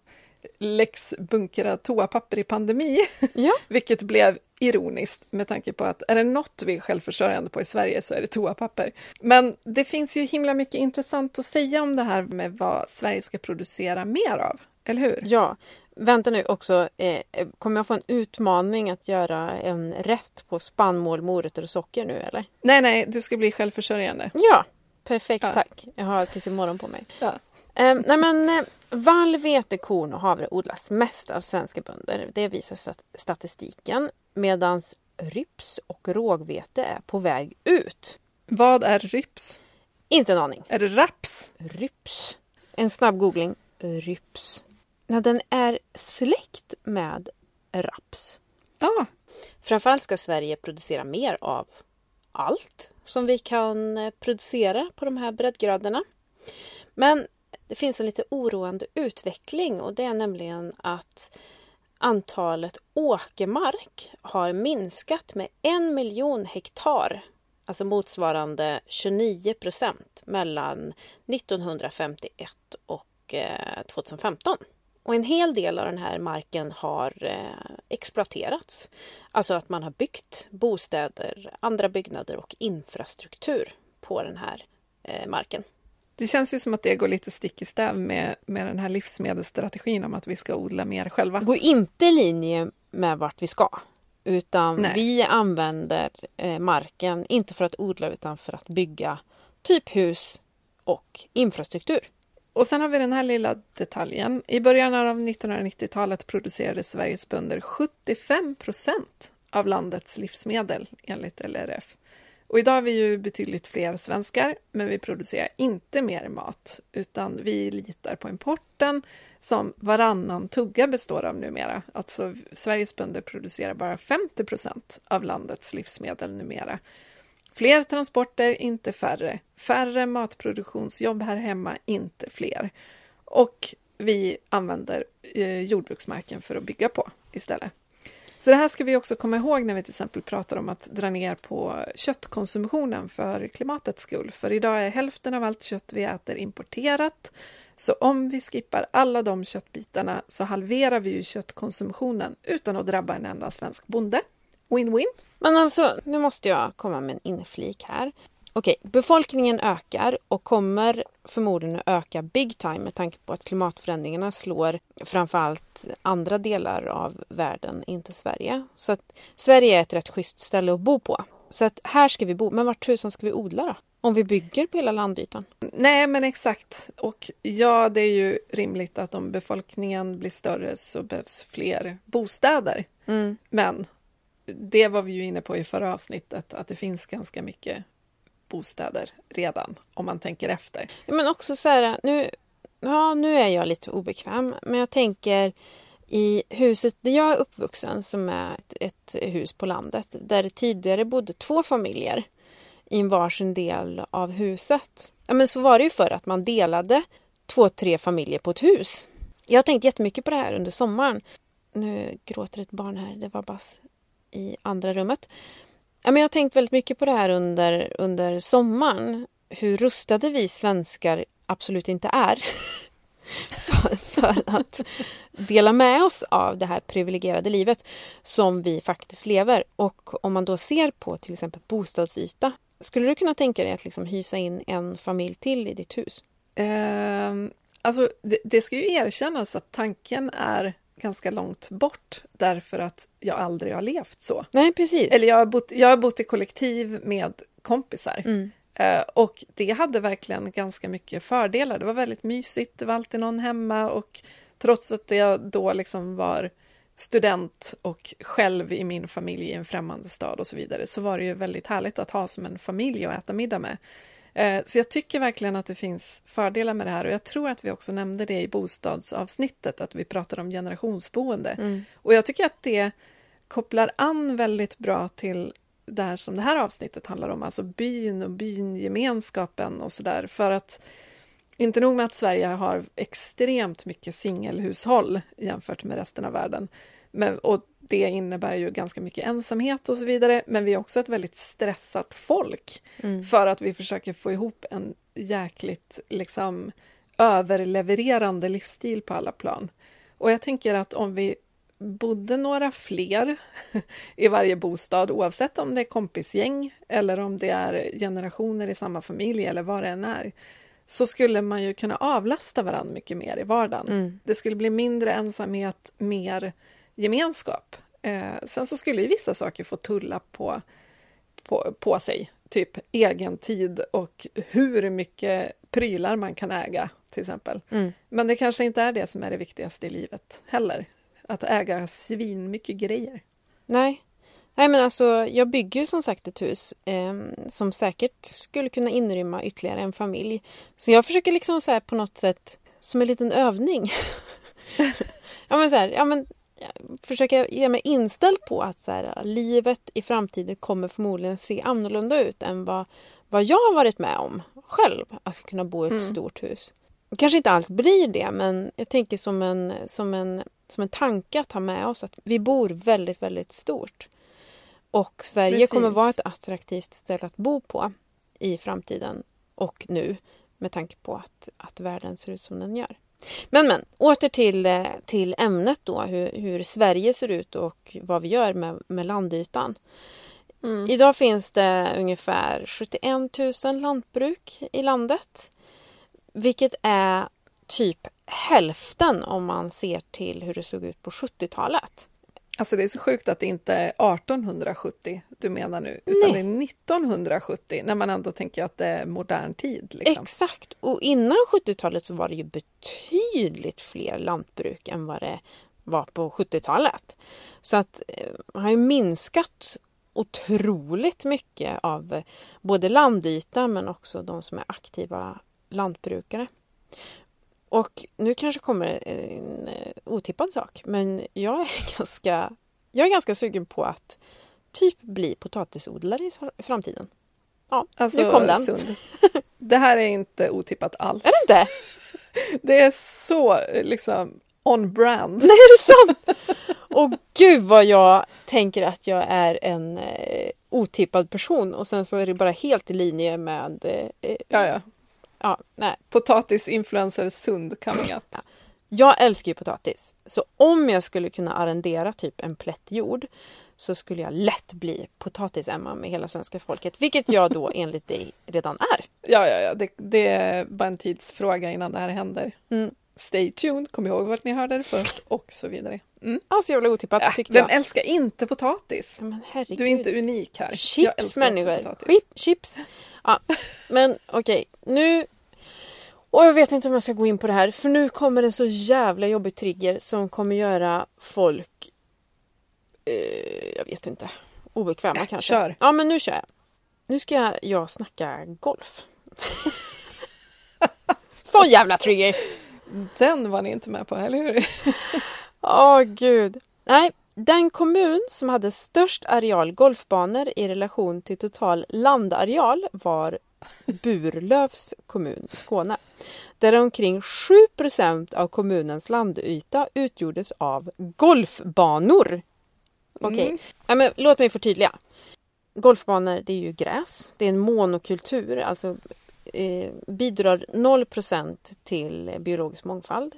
[SPEAKER 2] Lex bunkra toapapper i pandemi,
[SPEAKER 1] Ja.
[SPEAKER 2] vilket blev ironiskt med tanke på att är det något vi är självförsörjande på i Sverige så är det toapapper. Men det finns ju himla mycket intressant att säga om det här med vad Sverige ska producera mer av, eller hur?
[SPEAKER 1] Ja, vänta nu också. Eh, kommer jag få en utmaning att göra en rätt på spannmål, morötter och socker nu eller?
[SPEAKER 2] Nej, nej, du ska bli självförsörjande.
[SPEAKER 1] Ja, perfekt
[SPEAKER 2] Ja.
[SPEAKER 1] tack. Jag har tills imorgon på mig.
[SPEAKER 2] Ja.
[SPEAKER 1] Eh, nej men eh, vall, vete, korn och havre odlas mest av svenska bönder. Det visar stat- statistiken. Medan ryps och rågvete är på väg ut.
[SPEAKER 2] Vad är ryps?
[SPEAKER 1] Inte en aning.
[SPEAKER 2] Är det raps?
[SPEAKER 1] Ryps. En snabb googling. Ryps. Ja, den är släkt med raps.
[SPEAKER 2] Ja,
[SPEAKER 1] Framförallt ska Sverige producera mer av allt som vi kan eh, producera på de här breddgraderna. Men det finns en lite oroande utveckling och det är nämligen att antalet åkermark har minskat med en miljon hektar, alltså motsvarande 29 procent mellan 1951 och eh, 2015. Och en hel del av den här marken har eh, exploaterats. Alltså att man har byggt bostäder, andra byggnader och infrastruktur på den här eh, marken
[SPEAKER 2] det känns ju som att det går lite stick i stäv med, med den här livsmedelsstrategin om att vi ska odla mer själva.
[SPEAKER 1] Går inte i linje med vart vi ska. Utan
[SPEAKER 2] Nej.
[SPEAKER 1] vi använder eh, marken, inte för att odla utan för att bygga typ hus och infrastruktur.
[SPEAKER 2] Och sen har vi den här lilla detaljen. I början av 1990-talet producerade Sveriges bönder 75 procent av landets livsmedel enligt LRF. Och idag är vi ju betydligt fler svenskar, men vi producerar inte mer mat, utan vi litar på importen som varannan tugga består av numera. Alltså Sveriges bönder producerar bara 50 procent av landets livsmedel numera. Fler transporter, inte färre. Färre matproduktionsjobb här hemma, inte fler. Och vi använder eh, jordbruksmarken för att bygga på istället. Så det här ska vi också komma ihåg när vi till exempel pratar om att dra ner på köttkonsumtionen för klimatets skull. För idag är hälften av allt kött vi äter importerat. Så om vi skippar alla de köttbitarna så halverar vi ju köttkonsumtionen utan att drabba en enda svensk bonde. Win-win.
[SPEAKER 1] Men alltså, nu måste jag komma med en inflik här. Okej, befolkningen ökar och kommer förmodligen att öka big time med tanke på att klimatförändringarna slår framförallt andra delar av världen, inte Sverige. Så att Sverige är ett rätt schysst ställe att bo på. Så att här ska vi bo. Men vart tusan ska vi odla då? Om vi bygger på hela landytan?
[SPEAKER 2] Nej, men exakt. Och ja, det är ju rimligt att om befolkningen blir större så behövs fler bostäder.
[SPEAKER 1] Mm.
[SPEAKER 2] Men det var vi ju inne på i förra avsnittet, att det finns ganska mycket bostäder redan, om man tänker efter.
[SPEAKER 1] Men också så här, nu, ja, nu är jag lite obekväm, men jag tänker i huset där jag är uppvuxen, som är ett, ett hus på landet, där det tidigare bodde två familjer i en varsin del av huset. Ja, men så var det ju för att man delade två, tre familjer på ett hus. Jag har tänkt jättemycket på det här under sommaren. Nu gråter ett barn här, det var Bass i andra rummet. Ja, men jag har tänkt väldigt mycket på det här under, under sommaren. Hur rustade vi svenskar absolut inte är för, för att dela med oss av det här privilegierade livet som vi faktiskt lever. Och om man då ser på till exempel bostadsyta. Skulle du kunna tänka dig att liksom hysa in en familj till i ditt hus?
[SPEAKER 2] Uh, alltså, det, det ska ju erkännas att tanken är ganska långt bort därför att jag aldrig har levt så.
[SPEAKER 1] Nej, precis.
[SPEAKER 2] Eller jag har bott, jag har bott i kollektiv med kompisar.
[SPEAKER 1] Mm.
[SPEAKER 2] Eh, och det hade verkligen ganska mycket fördelar. Det var väldigt mysigt, det var alltid någon hemma och trots att jag då liksom var student och själv i min familj i en främmande stad och så vidare så var det ju väldigt härligt att ha som en familj att äta middag med. Eh, Så jag tycker verkligen att det finns fördelar med det här och jag tror att vi också nämnde det i bostadsavsnittet, att vi pratade om generationsboende.
[SPEAKER 1] Mm.
[SPEAKER 2] Och jag tycker att det kopplar an väldigt bra till det här som det här avsnittet handlar om, alltså byn och byngemenskapen och sådär. För att inte nog med att Sverige har extremt mycket singelhushåll jämfört med resten av världen, Men, och det innebär ju ganska mycket ensamhet och så vidare, men vi är också ett väldigt stressat folk
[SPEAKER 1] Mm.
[SPEAKER 2] för att vi försöker få ihop en jäkligt liksom överlevererande livsstil på alla plan. Och jag tänker att om vi bodde några fler i varje bostad, oavsett om det är kompisgäng eller om det är generationer i samma familj eller vad det än är, så skulle man ju kunna avlasta varandra mycket mer i vardagen.
[SPEAKER 1] Mm.
[SPEAKER 2] Det skulle bli mindre ensamhet, mer gemenskap. Eh, sen så skulle ju vissa saker få tulla på, på, på sig, typ egen tid och hur mycket prylar man kan äga, till exempel.
[SPEAKER 1] Mm.
[SPEAKER 2] Men det kanske inte är det som är det viktigaste i livet heller. Att äga svin mycket grejer.
[SPEAKER 1] Nej. Nej men alltså jag bygger ju som sagt ett hus eh, som säkert skulle kunna inrymma ytterligare en familj. Så jag försöker liksom så här på något sätt som en liten övning. ja men så här, ja men jag försöker ge mig inställd på att så här, livet i framtiden kommer förmodligen se annorlunda ut än vad, vad jag har varit med om själv. Att kunna bo i ett
[SPEAKER 2] Mm.
[SPEAKER 1] stort hus. Kanske inte alls blir det men jag tänker som en, som en som en tanke att ha med oss att vi bor väldigt, väldigt stort. Och Sverige
[SPEAKER 2] Precis.
[SPEAKER 1] kommer vara ett attraktivt ställe att bo på i framtiden och nu med tanke på att, att världen ser ut som den gör. Men men, åter till, eh, till ämnet då, hur, hur Sverige ser ut och vad vi gör med, med landytan.
[SPEAKER 2] Mm.
[SPEAKER 1] Idag finns det ungefär 71 000 lantbruk i landet. Vilket är typ hälften om man ser till hur det såg ut på 70-talet.
[SPEAKER 2] Alltså det är så sjukt att det inte är 1870 du menar nu, utan
[SPEAKER 1] Nej.
[SPEAKER 2] det är 1970 när man ändå tänker att det är modern tid. Liksom.
[SPEAKER 1] Exakt! Och innan 70-talet så var det ju betydligt fler lantbruk än vad det var på 70-talet. Så att eh, man har ju minskat otroligt mycket av eh, både landyta men också de som är aktiva lantbrukare. Och nu kanske kommer en eh, otippad sak, men jag är ganska, jag är ganska sugen på att typ bli potatisodlare i framtiden. Ja,
[SPEAKER 2] Alltså,
[SPEAKER 1] nu kom den.
[SPEAKER 2] Sund. Det här är inte otippat alls.
[SPEAKER 1] Är det inte?
[SPEAKER 2] Det är så liksom on brand.
[SPEAKER 1] Nej, är det sant? Och gud vad jag tänker att jag är en eh, otippad person och sen så är det bara helt i linje med... Eh,
[SPEAKER 2] Ja, ja.
[SPEAKER 1] Ja, nej.
[SPEAKER 2] Potatisinfluencer Sund coming up.
[SPEAKER 1] Jag älskar ju potatis. Så om jag skulle kunna arrendera typ en plätt jord så skulle jag lätt bli potatis-Emma med hela svenska folket. Vilket jag då enligt dig redan är.
[SPEAKER 2] Ja, ja, ja. Det, det är bara en tidsfråga innan det här händer.
[SPEAKER 1] Mm.
[SPEAKER 2] Stay tuned, kom ihåg vart ni hörde det först och så vidare. Mm.
[SPEAKER 1] Alltså jävla otippat
[SPEAKER 2] Äh,
[SPEAKER 1] tyckte
[SPEAKER 2] vem
[SPEAKER 1] jag.
[SPEAKER 2] älskar inte potatis?
[SPEAKER 1] Men.
[SPEAKER 2] Du är inte unik här.
[SPEAKER 1] Chips människor. chips. Ja, men okej, nu... Och jag vet inte om jag ska gå in på det här, för nu kommer en så jävla jobbig trigger som kommer göra folk... Eh, jag vet inte. Obekväma
[SPEAKER 2] Äh,
[SPEAKER 1] kanske.
[SPEAKER 2] kör.
[SPEAKER 1] Ja, men nu kör jag. Nu ska jag, jag snacka golf. så jävla trigger!
[SPEAKER 2] Den var ni inte med på, eller hur?
[SPEAKER 1] Åh gud. Nej, den kommun som hade störst areal golfbanor i relation till total landareal var Burlövs kommun i Skåne. Där omkring 7% av kommunens landyta utgjordes av golfbanor. Okej,
[SPEAKER 2] Mm.
[SPEAKER 1] ja, men låt mig förtydliga. Golfbanor, det är ju gräs. Det är en monokultur, alltså eh, bidrar 0% till biologisk mångfald.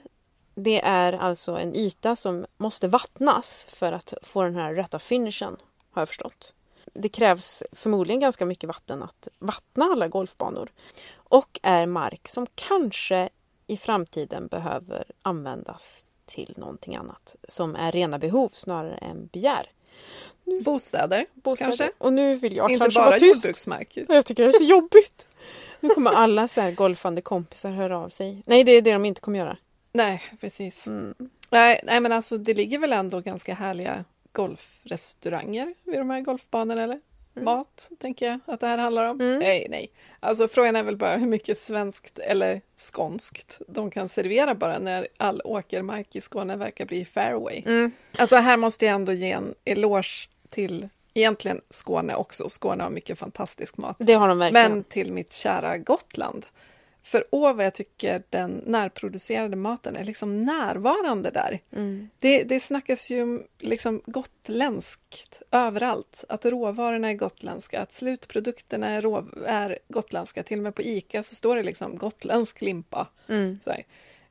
[SPEAKER 1] Det är alltså en yta som måste vattnas för att få den här rätta finishen, har jag förstått. Det krävs förmodligen ganska mycket vatten att vattna alla golfbanor. Och är mark som kanske i framtiden behöver användas till någonting annat som är rena behov snarare än begär.
[SPEAKER 2] Bostäder,
[SPEAKER 1] Bostäder.
[SPEAKER 2] kanske?
[SPEAKER 1] Och nu vill jag
[SPEAKER 2] inte
[SPEAKER 1] kanske
[SPEAKER 2] bara
[SPEAKER 1] vara tyst.
[SPEAKER 2] jordbruksmark.
[SPEAKER 1] Jag tycker det är så jobbigt. Nu kommer alla så här golfande kompisar höra av sig. Nej, det är det de inte kommer göra.
[SPEAKER 2] Nej, precis.
[SPEAKER 1] Mm.
[SPEAKER 2] Nej, nej, men alltså det ligger väl ändå ganska härliga golfrestauranger vid de här golfbanorna, eller? Mat, tänker jag att det här handlar om.
[SPEAKER 1] Mm.
[SPEAKER 2] Nej, nej. Alltså frågan är väl bara hur mycket svenskt eller skånskt de kan servera bara när all åkermark i Skåne verkar bli fairway.
[SPEAKER 1] Mm.
[SPEAKER 2] Alltså här måste jag ändå ge en eloge till egentligen Skåne också. Skåne har mycket fantastisk mat.
[SPEAKER 1] Det har de verkligen.
[SPEAKER 2] Men till mitt kära Gotland. För åh vad jag tycker den närproducerade maten är liksom närvarande där.
[SPEAKER 1] Mm.
[SPEAKER 2] Det, det snackas ju om liksom gotländskt överallt. Att råvarorna är gotländska, att slutprodukterna är, rå, är gotländska. Till och med på ICA så står det liksom gotländsk limpa.
[SPEAKER 1] Mm.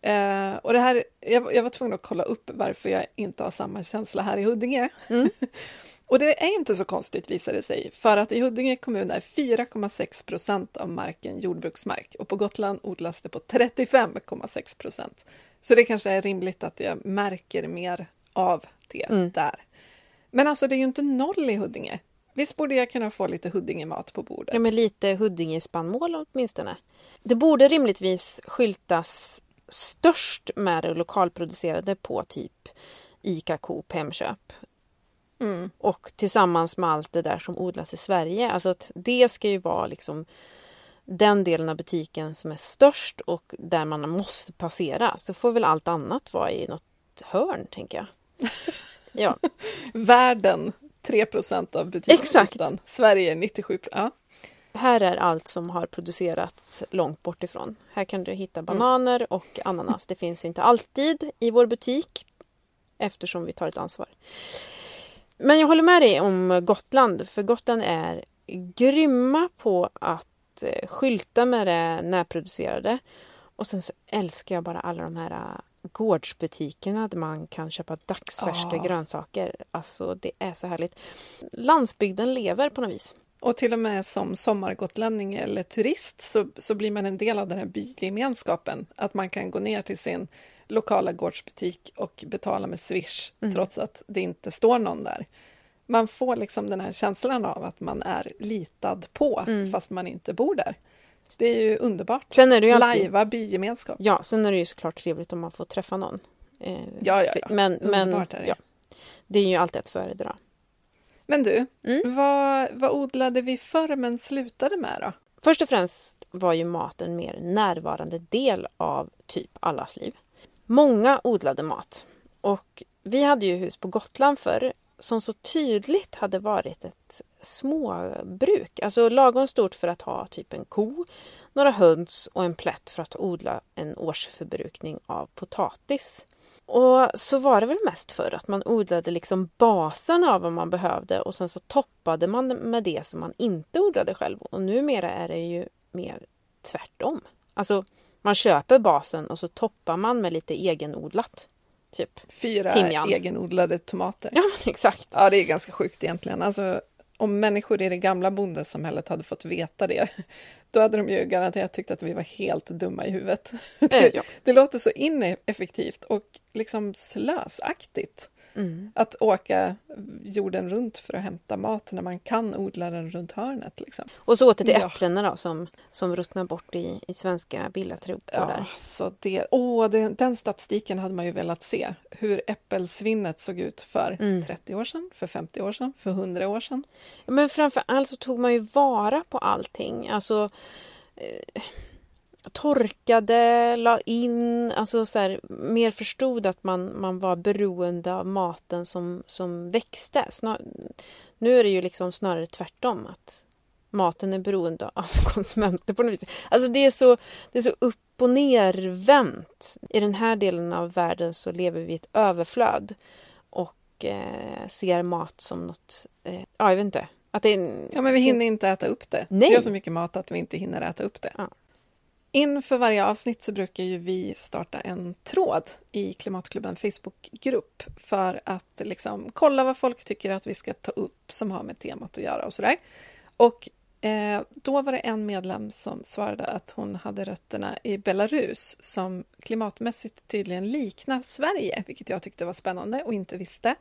[SPEAKER 2] Eh, och det här, jag, jag var tvungen att kolla upp varför jag inte har samma känsla här i Huddinge.
[SPEAKER 1] Mm.
[SPEAKER 2] och det är inte så konstigt visar det sig, för att i Huddinge kommun är 4,6 procent av marken jordbruksmark och på Gotland odlas det på 35,6 procent. Så det kanske är rimligt att jag märker mer av det
[SPEAKER 1] Mm.
[SPEAKER 2] där. Men alltså det är ju inte noll i Huddinge. Visst borde jag kunna få lite Huddinge-mat på bordet?
[SPEAKER 1] Ja, men lite Huddinge-spannmål åtminstone. Det borde rimligtvis skyltas störst med det lokalproducerade på typ ICA, Coop, Hemköp.
[SPEAKER 2] Mm.
[SPEAKER 1] Och tillsammans med allt det där som odlas i Sverige. Alltså att det ska ju vara liksom den delen av butiken som är störst och där man måste passera. Så får väl allt annat vara i något hörn, tänker jag. Ja,
[SPEAKER 2] Världen 3 procent av butiksytan. Sverige 97 ja.
[SPEAKER 1] här är allt som har producerats långt bort ifrån. Här kan du hitta bananer och ananas. Det finns inte alltid i vår butik eftersom vi tar ett ansvar. Men jag håller med dig om Gotland, för Gotland är grymma på att eh, skylta med det närproducerade. Och sen så älskar jag bara alla de här eh, gårdsbutikerna där man kan köpa dagsfärska
[SPEAKER 2] Ah.
[SPEAKER 1] grönsaker. Alltså det är så härligt. Landsbygden lever på något vis.
[SPEAKER 2] Och till och med som sommargotlänning eller turist så, så blir man en del av den här bygemenskapen. Att man kan gå ner till sin lokala gårdsbutik och betala med Swish
[SPEAKER 1] Mm.
[SPEAKER 2] trots att det inte står någon där. Man får liksom den här känslan av att man är litad på
[SPEAKER 1] Mm.
[SPEAKER 2] fast man inte bor där. Det är ju underbart.
[SPEAKER 1] Sen är det ju alltid...
[SPEAKER 2] Lajva bygemenskap.
[SPEAKER 1] Ja, sen är det ju såklart trevligt om man får träffa någon. Eh,
[SPEAKER 2] Ja, ja, ja.
[SPEAKER 1] Men, men
[SPEAKER 2] Underbart är det.
[SPEAKER 1] ja, det är ju alltid att föredra.
[SPEAKER 2] Men du,
[SPEAKER 1] Mm.
[SPEAKER 2] vad, vad odlade vi förr men slutade med då?
[SPEAKER 1] Först och främst var ju mat en mer närvarande del av typ allas liv. Många odlade mat. Och vi hade ju hus på Gotland förr som så tydligt hade varit ett småbruk. Alltså lagom stort för att ha typ en ko, några höns och en plätt för att odla en årsförbrukning av potatis. Och så var det väl mest för att man odlade liksom basen av vad man behövde och sen så toppade man med det som man inte odlade själv. Och numera är det ju mer tvärtom. Alltså man köper basen och så toppar man med lite egenodlat. Typ.
[SPEAKER 2] Fyra
[SPEAKER 1] Timjan.
[SPEAKER 2] egenodlade tomater.
[SPEAKER 1] Ja exakt.
[SPEAKER 2] Ja, det är ganska sjukt egentligen. Alltså, om människor i det gamla bondesamhället hade fått veta det, då hade de ju garanterat tyckt att vi var helt dumma i huvudet.
[SPEAKER 1] Eh, ja.
[SPEAKER 2] Det låter så ineffektivt och liksom slösaktigt
[SPEAKER 1] Mm.
[SPEAKER 2] att åka jorden runt för att hämta mat när man kan odla den runt hörnet. Liksom.
[SPEAKER 1] Och så åter till
[SPEAKER 2] Ja.
[SPEAKER 1] äpplena då som, som ruttnar bort i, i svenska billaträdgårdar.
[SPEAKER 2] Ja, så det, åh, det, den statistiken hade man ju velat se. Hur äppelsvinnet såg ut för
[SPEAKER 1] Mm.
[SPEAKER 2] 30 år sedan, för 50 år sedan, för 100 år sedan.
[SPEAKER 1] Men framför allt så tog man ju vara på allting. Alltså eh, torkade, la in, alltså så här, mer förstod att man, man var beroende av maten som, som växte. Snar, nu är det ju liksom snarare tvärtom, att maten är beroende av konsumenter på något vis. Alltså det är så, det är så upp och nervänt. I den här delen av världen så lever vi i ett överflöd och eh, ser mat som något, eh, ja jag vet inte. Att det är,
[SPEAKER 2] Ja, men vi hinner inte äta upp det.
[SPEAKER 1] Nej.
[SPEAKER 2] Vi har så mycket mat att vi inte hinner äta upp det.
[SPEAKER 1] Ja.
[SPEAKER 2] Inför varje avsnitt så brukar ju vi starta en tråd i Klimatklubben Facebookgrupp för att liksom kolla vad folk tycker att vi ska ta upp som har med temat att göra och sådär. Och eh, då var det en medlem som svarade att hon hade rötterna i Belarus som klimatmässigt tydligen liknar Sverige, vilket jag tyckte var spännande och inte visste.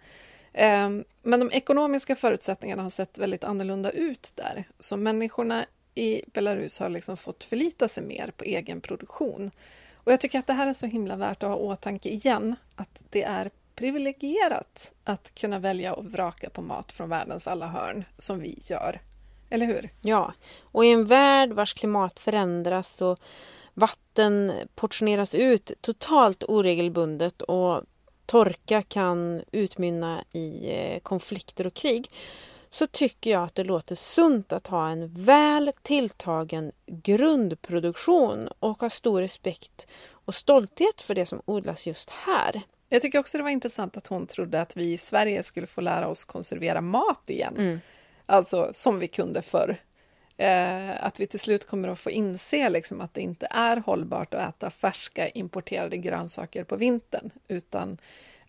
[SPEAKER 2] Ehm, men de ekonomiska förutsättningarna har sett väldigt annorlunda ut där. Så människorna i Belarus har liksom fått förlita sig mer på egen produktion. Och jag tycker att det här är så himla värt att ha i åtanke igen, att det är privilegierat att kunna välja och vraka på mat från världens alla hörn, som vi gör. Eller hur?
[SPEAKER 1] Ja, och i en värld vars klimat förändras och vatten portioneras ut totalt oregelbundet och torka kan utmynna i eh, konflikter och krig så tycker jag att det låter sunt att ha en väl tilltagen grundproduktion och ha stor respekt och stolthet för det som odlas just här.
[SPEAKER 2] Jag tycker också det var intressant att hon trodde att vi i Sverige skulle få lära oss konservera mat igen.
[SPEAKER 1] Mm.
[SPEAKER 2] Alltså som vi kunde förr. Eh, att vi till slut kommer att få inse liksom, att det inte är hållbart att äta färska importerade grönsaker på vintern. Utan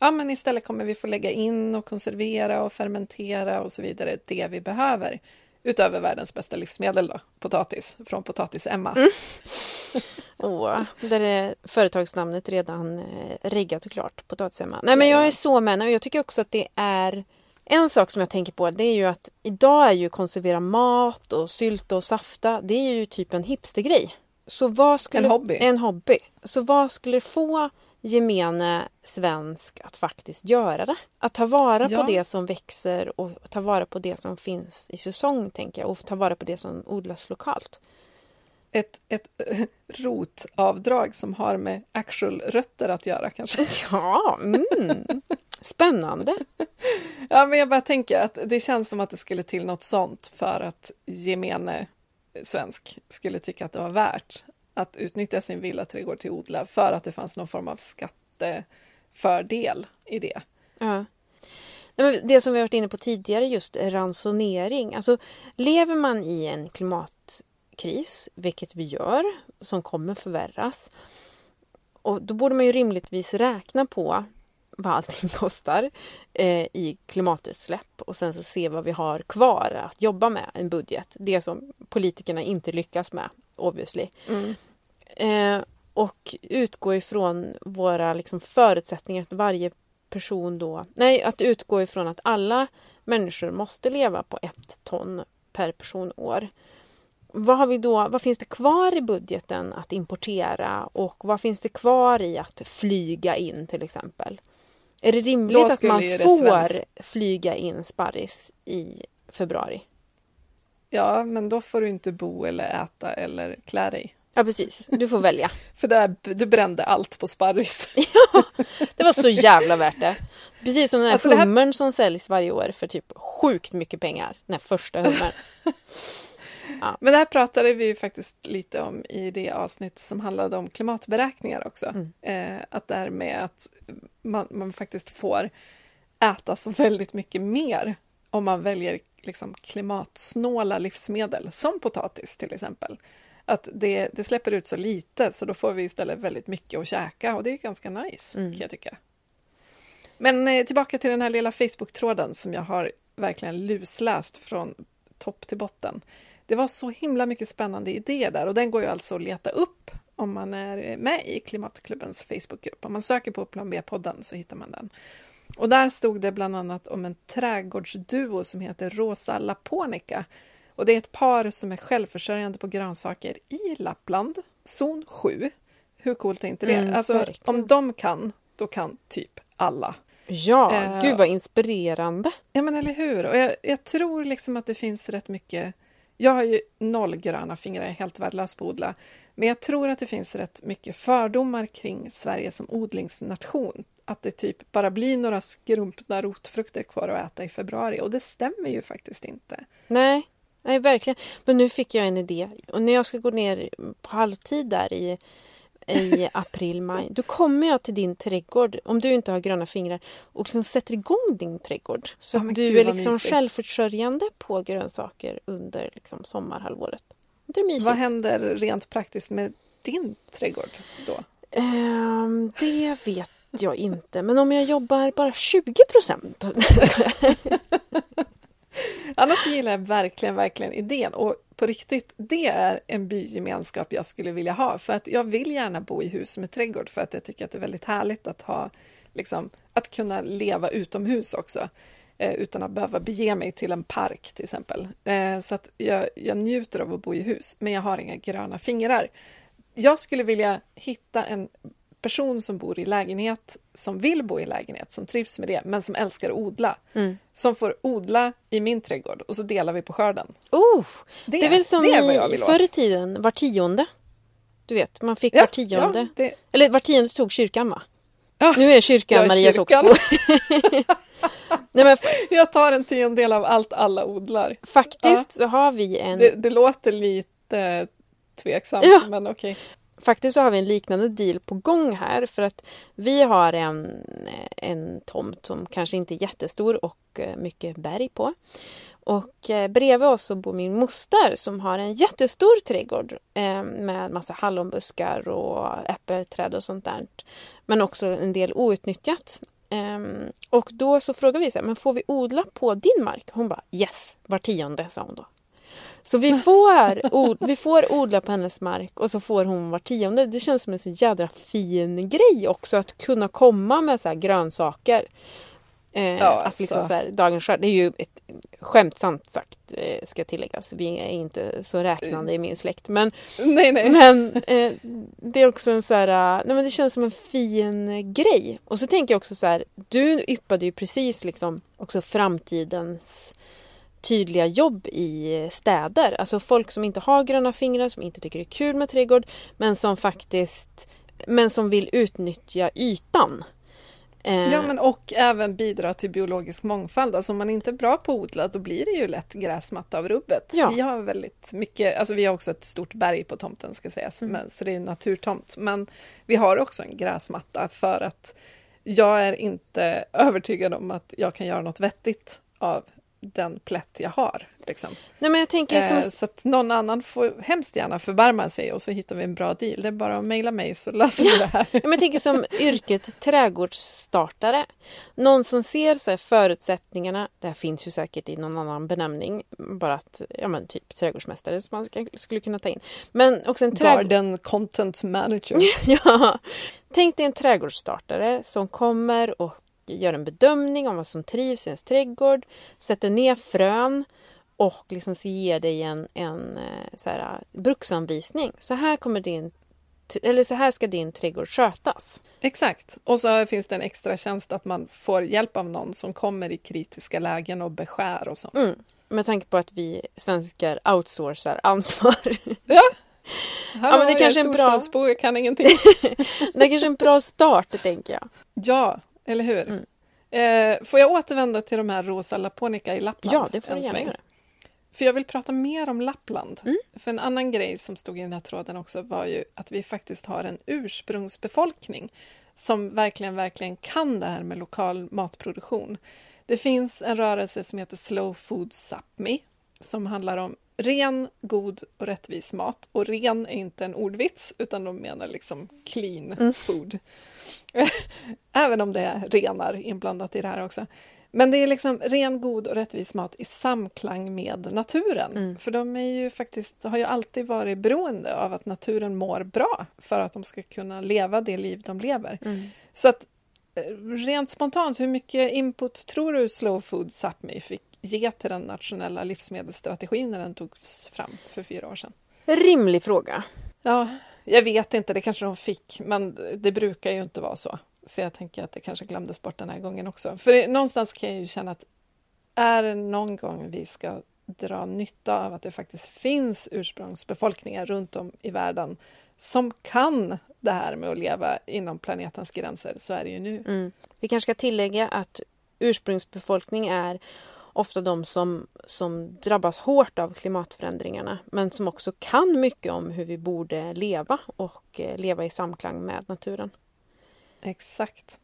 [SPEAKER 2] ja, men istället kommer vi få lägga in och konservera och fermentera och så vidare det vi behöver. Utöver världens bästa livsmedel då, potatis, från Potatis-Emma. Mm.
[SPEAKER 1] Åh, där är företagsnamnet redan eh, riggat och klart, Potatis-Emma. Nej men jag är så med och jag tycker också att det är en sak som jag tänker på det är ju att idag är ju konservera mat och sylta och safta, det är ju typ en hipstergrej. Så vad skulle,
[SPEAKER 2] en hobby.
[SPEAKER 1] En hobby. Så vad skulle få gemene svensk att faktiskt göra det? Att ta vara ja. på det som växer och ta vara på det som finns i säsong, tänker jag. Och ta vara på det som odlas lokalt.
[SPEAKER 2] Ett, ett rotavdrag som har med actual rötter att göra kanske?
[SPEAKER 1] Ja, mm. Spännande!
[SPEAKER 2] ja, men jag bara tänker att det känns som att det skulle till något sånt för att gemene svensk skulle tycka att det var värt att utnyttja sin villaträdgård till odla för att det fanns någon form av skattefördel i det.
[SPEAKER 1] Ja. Det som vi varit inne på tidigare, just ransonering. Alltså, lever man i en klimatkris, vilket vi gör, som kommer förvärras, och då borde man ju rimligtvis räkna på vad allting kostar eh, i klimatutsläpp och sen så se vad vi har kvar att jobba med, en budget. Det som politikerna inte lyckas med, obviously. Mm. Eh, och utgå ifrån våra liksom, förutsättningar att varje person då... Nej, att utgå ifrån att alla människor måste leva på ett ton per person år. Vad, har vi då, vad finns det kvar i budgeten att importera och vad finns det kvar i att flyga in till exempel? Är det rimligt att man får flyga in sparris i februari?
[SPEAKER 2] Ja, men då får du inte bo eller äta eller klä dig.
[SPEAKER 1] Ja, precis. Du får välja.
[SPEAKER 2] För där, du brände allt på sparris.
[SPEAKER 1] ja, det var så jävla värt det. Precis som den här alltså hummern här... som säljs varje år för typ sjukt mycket pengar. Den här första hummern.
[SPEAKER 2] Ja. Men det här pratade vi faktiskt lite om i det avsnitt som handlade om klimatberäkningar också. Mm. Eh, att det här med att man, man, faktiskt får äta så väldigt mycket mer om man väljer liksom klimatsnåla livsmedel, som potatis till exempel. Att det, det släpper ut så lite, så då får vi istället väldigt mycket att käka och det är ganska nice, mm. kan jag tycka. Men eh, tillbaka till den här lilla Facebook-tråden som jag har verkligen lusläst från topp till botten. Det var så himla mycket spännande idéer där och den går ju alltså att leta upp om man är med i Klimatklubbens Facebookgrupp. Om man söker på Plan B-podden så hittar man den. Och där stod det bland annat om en trädgårdsduo som heter Rosa Laponica. Och det är ett par som är självförsörjande på grönsaker i Lappland, zon 7. Hur coolt är inte det? Mm, alltså, om de kan, då kan typ alla.
[SPEAKER 1] Ja, eh, gud vad inspirerande!
[SPEAKER 2] Ja, men eller hur? Och jag, jag tror liksom att det finns rätt mycket jag har ju noll gröna fingrar, jag är helt värdelös på att odla. Men jag tror att det finns rätt mycket fördomar kring Sverige som odlingsnation. Att det typ bara blir några skrumpna rotfrukter kvar att äta i februari och det stämmer ju faktiskt inte.
[SPEAKER 1] Nej, nej verkligen. Men nu fick jag en idé. Och när jag ska gå ner på halvtid där i i april, maj. Då kommer jag till din trädgård, om du inte har gröna fingrar, och liksom sätter igång din trädgård. Så ja, att du är liksom självförsörjande på grönsaker under liksom sommarhalvåret.
[SPEAKER 2] Det är mysigt. Vad händer rent praktiskt med din trädgård då?
[SPEAKER 1] Um, det vet jag inte, men om jag jobbar bara 20 procent.
[SPEAKER 2] Annars gillar jag verkligen, verkligen idén. Och på riktigt, det är en bygemenskap jag skulle vilja ha. För att jag vill gärna bo i hus med trädgård för att jag tycker att det är väldigt härligt att ha, liksom, att kunna leva utomhus också. Eh, utan att behöva bege mig till en park till exempel. Eh, så att jag, jag njuter av att bo i hus, men jag har inga gröna fingrar. Jag skulle vilja hitta en person som bor i lägenhet, som vill bo i lägenhet, som trivs med det, men som älskar att odla. Mm. Som får odla i min trädgård och så delar vi på skörden.
[SPEAKER 1] Oh, det, det är väl som det är i förr i tiden, var tionde. Du vet, man fick ja, var tionde. Ja, det... Eller var tionde tog kyrkan va? Ja, nu är kyrkan Maria Soxbo. Nej, men
[SPEAKER 2] Jag tar en tiondel av allt alla odlar.
[SPEAKER 1] faktiskt så har vi en
[SPEAKER 2] Det, det låter lite tveksamt,
[SPEAKER 1] Ja.
[SPEAKER 2] men okej.
[SPEAKER 1] Faktiskt så har vi en liknande deal på gång här för att vi har en, en tomt som kanske inte är jättestor och eh, mycket berg på. Och eh, bredvid oss så bor min moster som har en jättestor trädgård eh, med massa hallonbuskar och äppelträd och sånt där. Men också en del outnyttjat. Ehm, och då så frågar vi så här, men får vi odla på din mark? Hon bara yes, var tionde sa hon då. Så vi får, od, vi får odla på hennes mark och så får hon var tionde. Det känns som en så jädra fin grej också att kunna komma med så här grönsaker. Eh,
[SPEAKER 2] Ja,
[SPEAKER 1] att liksom
[SPEAKER 2] alltså.
[SPEAKER 1] så här, dagens skörd, det är ju ett skämtsamt sagt eh, ska tilläggas. Vi är inte så räknande i min släkt. Men,
[SPEAKER 2] Nej, nej.
[SPEAKER 1] men eh, det är också en så här, eh, nej men det känns som en fin grej. Och så tänker jag också så här, du yppade ju precis liksom också framtidens tydliga jobb i städer. Alltså folk som inte har gröna fingrar, som inte tycker det är kul med trädgård, men som faktiskt men som vill utnyttja ytan. Eh,
[SPEAKER 2] Ja, men och även bidra till biologisk mångfald. Alltså om man inte är bra på att odla, då blir det ju lätt gräsmatta av rubbet.
[SPEAKER 1] Ja.
[SPEAKER 2] Vi har väldigt mycket, alltså vi har också ett stort berg på tomten ska sägas,
[SPEAKER 1] Mm.
[SPEAKER 2] men, så det är en naturtomt. Men vi har också en gräsmatta för att jag är inte övertygad om att jag kan göra något vettigt av den plätt jag har. Liksom.
[SPEAKER 1] Nej, men jag tänker som
[SPEAKER 2] Eh, så att någon annan får hemskt gärna förbarma sig och så hittar vi en bra deal. Det är bara att mejla mig så löser vi det här.
[SPEAKER 1] Ja, men jag tänker som yrket trädgårdsstartare. Någon som ser så förutsättningarna. Det här finns ju säkert i någon annan benämning. Bara att, ja men typ trädgårdsmästare som man ska, skulle kunna ta in. Men också en trädgård...
[SPEAKER 2] Garden content manager.
[SPEAKER 1] Ja. Tänk dig en trädgårdsstartare som kommer och gör en bedömning om vad som trivs i ens trädgård. Sätter ner frön och liksom ger dig en, en eh, så här, bruksanvisning. Så här kommer din eller så här ska din trädgård skötas.
[SPEAKER 2] Exakt. Och så finns det en extra tjänst att man får hjälp av någon som kommer i kritiska lägen och beskär och sånt.
[SPEAKER 1] Mm. Med tanke på att vi svenskar outsourcar ansvar.
[SPEAKER 2] Hallå,
[SPEAKER 1] men det kanske är
[SPEAKER 2] är
[SPEAKER 1] en bra-
[SPEAKER 2] jag kan ingenting.
[SPEAKER 1] Det är kanske en bra start, tänker jag.
[SPEAKER 2] ja, eller hur?
[SPEAKER 1] Mm.
[SPEAKER 2] Eh, får jag återvända till de här rosa laponica i Lappland?
[SPEAKER 1] Ja, det får du gärna göra.
[SPEAKER 2] För jag vill prata mer om Lappland.
[SPEAKER 1] Mm.
[SPEAKER 2] För en annan grej som stod i den här tråden också var ju att vi faktiskt har en ursprungsbefolkning som verkligen, verkligen kan det här med lokal matproduktion. Det finns en rörelse som heter Slow Food Sápmi som handlar om ren, god och rättvis mat. Och ren är inte en ordvits, utan de menar liksom clean
[SPEAKER 1] Mm.
[SPEAKER 2] food. Även om det är renar inblandat i det här också. Men det är liksom ren, god och rättvis mat i samklang med naturen.
[SPEAKER 1] Mm.
[SPEAKER 2] För de är ju faktiskt, har ju alltid varit beroende av att naturen mår bra för att de ska kunna leva det liv de lever.
[SPEAKER 1] Mm.
[SPEAKER 2] Så att eh, rent spontant, hur mycket input tror du Slow Food Sápmi fick ge till den nationella livsmedelsstrategin när den togs fram för fyra år sedan?
[SPEAKER 1] Rimlig fråga.
[SPEAKER 2] Ja, jag vet inte, det kanske de fick, men det brukar ju inte vara så. Så jag tänker att det kanske glömdes bort den här gången också. För det, någonstans kan jag ju känna att är det någon gång vi ska dra nytta av att det faktiskt finns ursprungsbefolkningar runt om i världen som kan det här med att leva inom planetens gränser, så är det ju nu.
[SPEAKER 1] Mm. Vi kanske ska tillägga att ursprungsbefolkning är ofta de som, som drabbas hårt av klimatförändringarna men som också kan mycket om hur vi borde leva och eh, leva i samklang med naturen.
[SPEAKER 2] Exakt.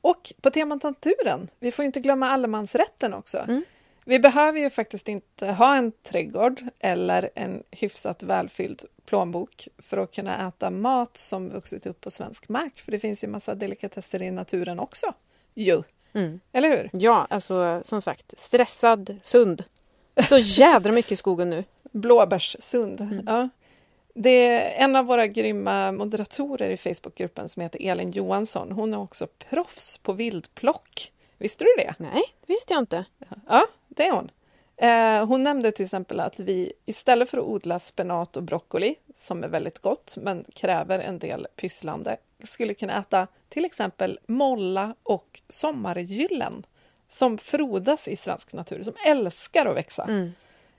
[SPEAKER 2] Och på temat naturen, vi får inte glömma allemansrätten också.
[SPEAKER 1] Mm.
[SPEAKER 2] Vi behöver ju faktiskt inte ha en trädgård eller en hyfsat välfylld plånbok för att kunna äta mat som vuxit upp på svensk mark. För det finns ju massa delikatesser i naturen också. Jo,
[SPEAKER 1] Mm.
[SPEAKER 2] eller hur?
[SPEAKER 1] Ja, alltså som sagt, stressad, sund. Så jädra mycket i skogen nu.
[SPEAKER 2] Blåbärssund.
[SPEAKER 1] Mm.
[SPEAKER 2] Ja. Det är en av våra grymma moderatorer i Facebookgruppen som heter Elin Johansson. Hon är också proffs på vildplock. Visste du det?
[SPEAKER 1] Nej, det visste jag inte.
[SPEAKER 2] Ja, det är hon. Eh, hon nämnde till exempel att vi istället för att odla spenat och broccoli, som är väldigt gott men kräver en del pysslande, skulle kunna äta till exempel molla och sommargyllen som frodas i svensk natur, som älskar att växa.
[SPEAKER 1] Mm.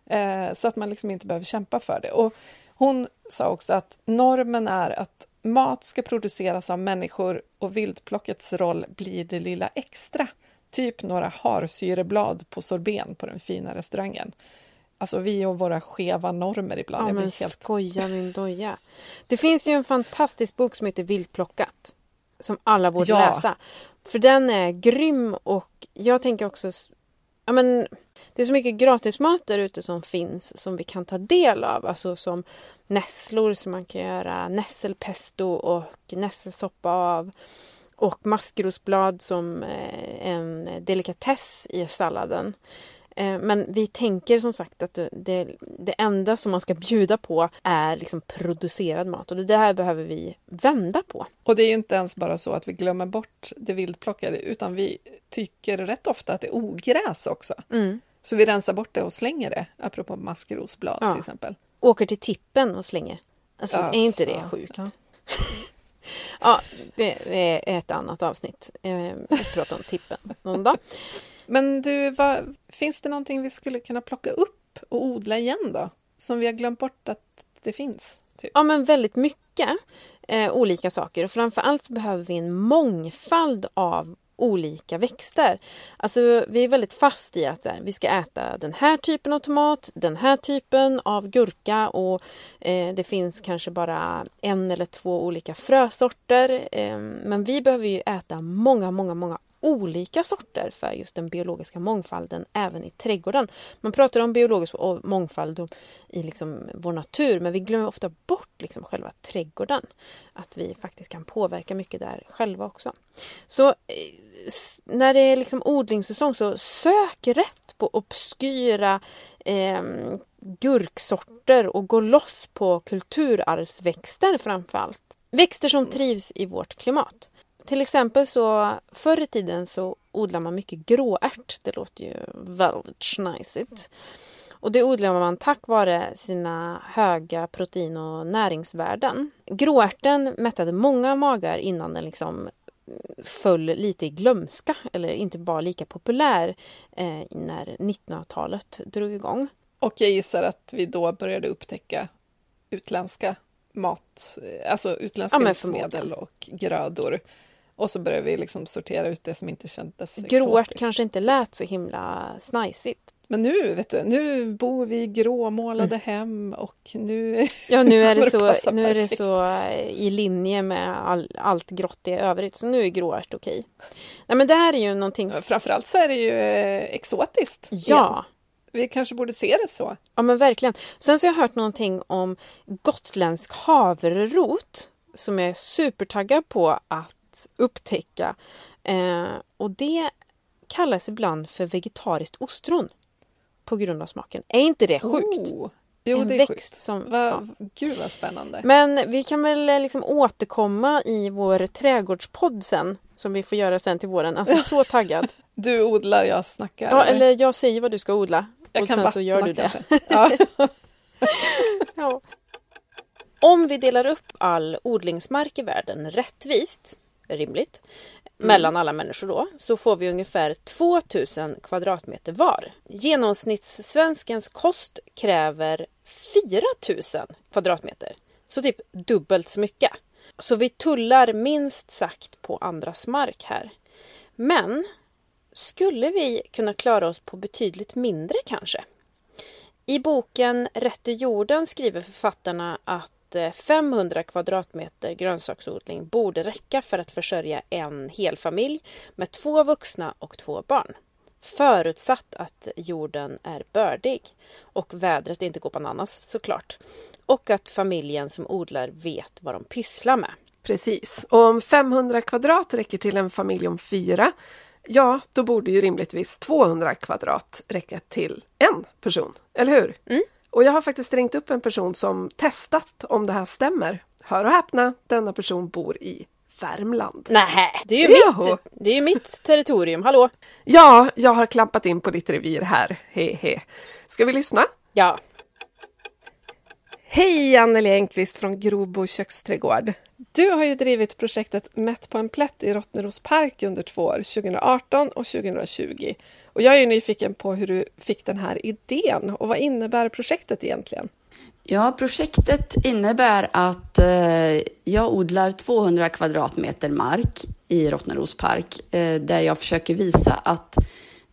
[SPEAKER 2] Eh, så att man liksom inte behöver kämpa för det. Och hon sa också att normen är att mat ska produceras av människor och vildplockets roll blir det lilla extra. typ några harsyreblad på sorbeten på den fina restaurangen. Alltså vi och våra skeva normer ibland.
[SPEAKER 1] Ja,
[SPEAKER 2] Jag
[SPEAKER 1] men
[SPEAKER 2] helt...
[SPEAKER 1] skoja min doja. Det finns ju en fantastisk bok som heter Viltplockat. Som alla borde
[SPEAKER 2] Ja.
[SPEAKER 1] läsa. För den är grym och jag tänker också... Ja, men, det är så mycket gratismat där ute som finns som vi kan ta del av. Alltså som nässlor som man kan göra nässelpesto och nässelsoppa av. Och maskrosblad som eh, en delikatess i salladen. Eh, Men vi tänker som sagt att det, det, enda som man ska bjuda på är liksom producerad mat och det där behöver vi vända på.
[SPEAKER 2] Och det är ju inte ens bara så att vi glömmer bort det vildplockade utan vi tycker rätt ofta att det är ogräs också.
[SPEAKER 1] Mm.
[SPEAKER 2] Så vi rensar bort det och slänger det, apropå maskrosblad
[SPEAKER 1] Ja.
[SPEAKER 2] till exempel.
[SPEAKER 1] Åker till tippen och slänger. Alltså, är inte det
[SPEAKER 2] Alltså,
[SPEAKER 1] sjukt?
[SPEAKER 2] ja.
[SPEAKER 1] Ja, det är ett annat avsnitt. Eh, Vi pratar om tippen någon dag.
[SPEAKER 2] Men du, vad, finns det någonting vi skulle kunna plocka upp och odla igen då? Som vi har glömt bort att det finns? Typ.
[SPEAKER 1] Ja, men väldigt mycket eh, olika saker. Och framför allt så behöver vi en mångfald av olika växter. Alltså, vi är väldigt fast i att här, vi ska äta den här typen av tomat, den här typen av gurka och eh, det finns kanske bara en eller två olika frösorter. Eh, men vi behöver ju äta många, många, många olika sorter för just den biologiska mångfalden även i trädgården. Man pratar om biologisk mångfald i liksom vår natur men vi glömmer ofta bort liksom själva trädgården. Att vi faktiskt kan påverka mycket där själva också. Så eh, när det är liksom odlingssäsong så sök rätt på obskyra eh, gurksorter och gå loss på kulturarvsväxter framför allt. Växter som trivs i vårt klimat. Till exempel så förr i tiden så odlar man mycket gråärt. Det låter ju väldigt schnajsigt. Och det odlar man tack vare sina höga protein och näringsvärden. Gråärten mättade många magar innan den liksom föll lite i glömska eller inte var lika populär eh, när 1900-talet drog igång.
[SPEAKER 2] Och jag gissar att vi då började upptäcka utländska mat, alltså utländska
[SPEAKER 1] Ja,
[SPEAKER 2] livsmedel och grödor. Och så började vi liksom sortera ut det som inte kändes exotiskt.
[SPEAKER 1] kanske inte lät så himla snajsigt.
[SPEAKER 2] Men nu, vet du, nu bor vi i gråmålade hem och nu...
[SPEAKER 1] Ja, nu är det så, nu är det så eh, i linje med all, allt grått i övrigt, så nu är gråärt okej. Nej, men det här är ju någonting...
[SPEAKER 2] Framförallt så är det ju eh, exotiskt.
[SPEAKER 1] Ja,
[SPEAKER 2] igen. Vi kanske borde se det så.
[SPEAKER 1] ja men verkligen. Sen så har jag hört någonting om gotländsk havrerot som jag är supertaggad på att upptäcka. Eh, och det kallas ibland för vegetariskt ostron på grund av smaken. Är inte det sjukt?
[SPEAKER 2] Oh. Jo,
[SPEAKER 1] en
[SPEAKER 2] det är
[SPEAKER 1] växt
[SPEAKER 2] sjukt.
[SPEAKER 1] som...
[SPEAKER 2] Va,
[SPEAKER 1] ja.
[SPEAKER 2] Gud vad spännande.
[SPEAKER 1] Men vi kan väl eh, liksom återkomma i vår trädgårdspodd sen, som vi får göra sen till våren. Alltså så taggad.
[SPEAKER 2] Du odlar, jag snackar.
[SPEAKER 1] Ja, eller jag säger vad du ska odla.
[SPEAKER 2] jag
[SPEAKER 1] och
[SPEAKER 2] kan
[SPEAKER 1] sen så gör
[SPEAKER 2] vattna
[SPEAKER 1] du det.
[SPEAKER 2] Ja.
[SPEAKER 1] Ja. Om vi delar upp all odlingsmark i världen rättvist, rimligt, mellan alla människor då, så får vi ungefär 2000 kvadratmeter var. Genomsnittssvenskens kost kräver 4000 kvadratmeter. Så typ dubbelt så mycket. Så vi tullar minst sagt på andras mark här. Men skulle vi kunna klara oss på betydligt mindre kanske? I boken Rätt i jorden skriver författarna att eh, 500 kvadratmeter grönsaksodling borde räcka för att försörja en hel familj med två vuxna och två barn. Förutsatt att jorden är bördig och vädret inte går bananas såklart. Och att familjen som odlar vet vad de pysslar med.
[SPEAKER 4] Precis. Och om 500 kvadrat räcker till en familj om fyra, ja, då borde ju rimligtvis 200 kvadrat räcka till en person, eller hur?
[SPEAKER 1] Mm.
[SPEAKER 4] Och jag har faktiskt ringt upp en person som testat om det här stämmer. Hör och häpna, denna person bor i Värmland.
[SPEAKER 1] Nej, det är ju mitt, det är mitt territorium. Hallå?
[SPEAKER 4] Ja, jag har klampat in på ditt revir här. He, he. Ska vi lyssna?
[SPEAKER 1] Ja,
[SPEAKER 4] Hej, Anneli Engqvist från Grobo köksträdgård.
[SPEAKER 2] Du har ju drivit projektet Mätt på en plätt i Rottneros park under två år, 2018 och 2020. Och jag är ju nyfiken på hur du fick den här idén och vad innebär projektet egentligen?
[SPEAKER 5] Ja, projektet innebär att eh, jag odlar 200 kvadratmeter mark i Rottneros park eh, där jag försöker visa att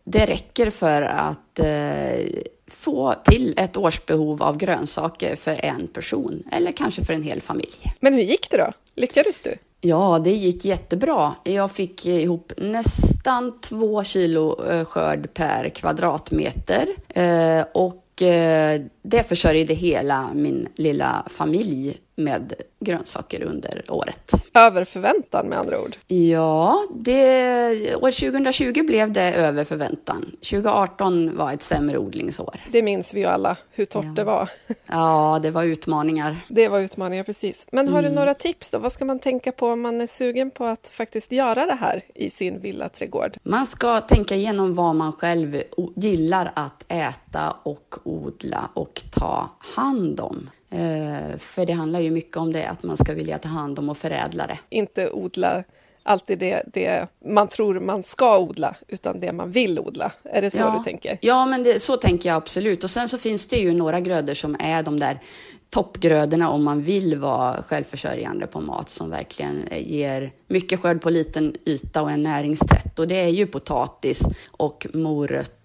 [SPEAKER 5] det räcker för att eh, få till ett årsbehov av grönsaker för en person eller kanske för en hel familj.
[SPEAKER 4] Men hur gick det då? Lyckades du?
[SPEAKER 5] Ja, det gick jättebra. Jag fick ihop nästan två kilo eh, skörd per kvadratmeter eh, och eh, det försörjde hela min lilla familj med grönsaker under året.
[SPEAKER 4] Över förväntan med andra ord.
[SPEAKER 5] Ja, det, år 2020 blev det över förväntan. 2018 var ett sämre odlingsår.
[SPEAKER 4] Det minns vi ju alla, hur torrt
[SPEAKER 5] Ja.
[SPEAKER 4] det var.
[SPEAKER 5] Ja, det var utmaningar.
[SPEAKER 4] Det var utmaningar, precis. Men har du
[SPEAKER 5] Mm.
[SPEAKER 4] några tips då? Vad ska man tänka på om man är sugen på att faktiskt göra det här i sin villaträdgård?
[SPEAKER 5] Man ska tänka igenom vad man själv gillar att äta och odla och ta hand om. Eh, för det handlar ju mycket om det, att man ska vilja ta hand om och förädla det.
[SPEAKER 4] Inte odla alltid det, det man tror man ska odla, utan det man vill odla. Är det så
[SPEAKER 5] Ja.
[SPEAKER 4] du tänker?
[SPEAKER 5] Ja, men det, så tänker jag absolut. Och sen så finns det ju några grödor som är de där toppgrödorna om man vill vara självförsörjande på mat som verkligen ger mycket skörd på liten yta och är näringstätt. Och det är ju potatis och morötter,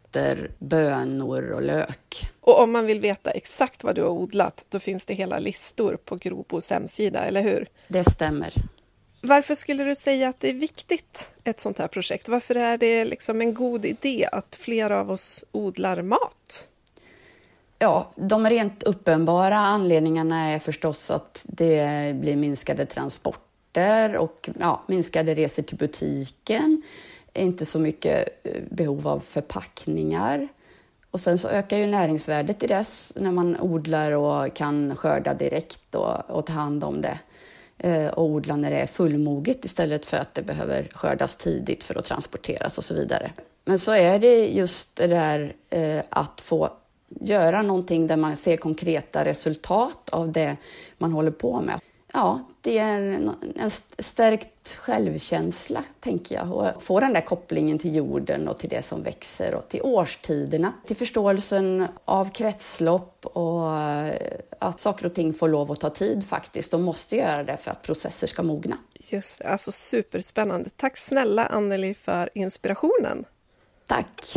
[SPEAKER 5] bönor och lök.
[SPEAKER 4] Och om man vill veta exakt vad du har odlat, då finns det hela listor på Grobos hemsida, eller hur?
[SPEAKER 5] Det stämmer.
[SPEAKER 4] Varför skulle du säga att det är viktigt, ett sånt här projekt? Varför är det liksom en god idé att fler av oss odlar mat?
[SPEAKER 5] Ja, de rent uppenbara anledningarna är förstås att det blir minskade transporter och ja, minskade resor till butiken. Inte så mycket eh, behov av förpackningar. Och sen så ökar ju näringsvärdet i dess när man odlar och kan skörda direkt och, och ta hand om det. Eh, och odla när det är fullmoget istället för att det behöver skördas tidigt för att transporteras och så vidare. Men så är det just det där eh, att få göra någonting där man ser konkreta resultat av det man håller på med. Ja, det är en, en stärkt självkänsla, tänker jag. Och få den där kopplingen till jorden och till det som växer och till årstiderna. Till förståelsen av kretslopp och eh, att saker och ting får lov att ta tid faktiskt. De måste göra det för att processer ska mogna.
[SPEAKER 4] Just det, alltså superspännande. Tack snälla Anneli för inspirationen.
[SPEAKER 5] Tack!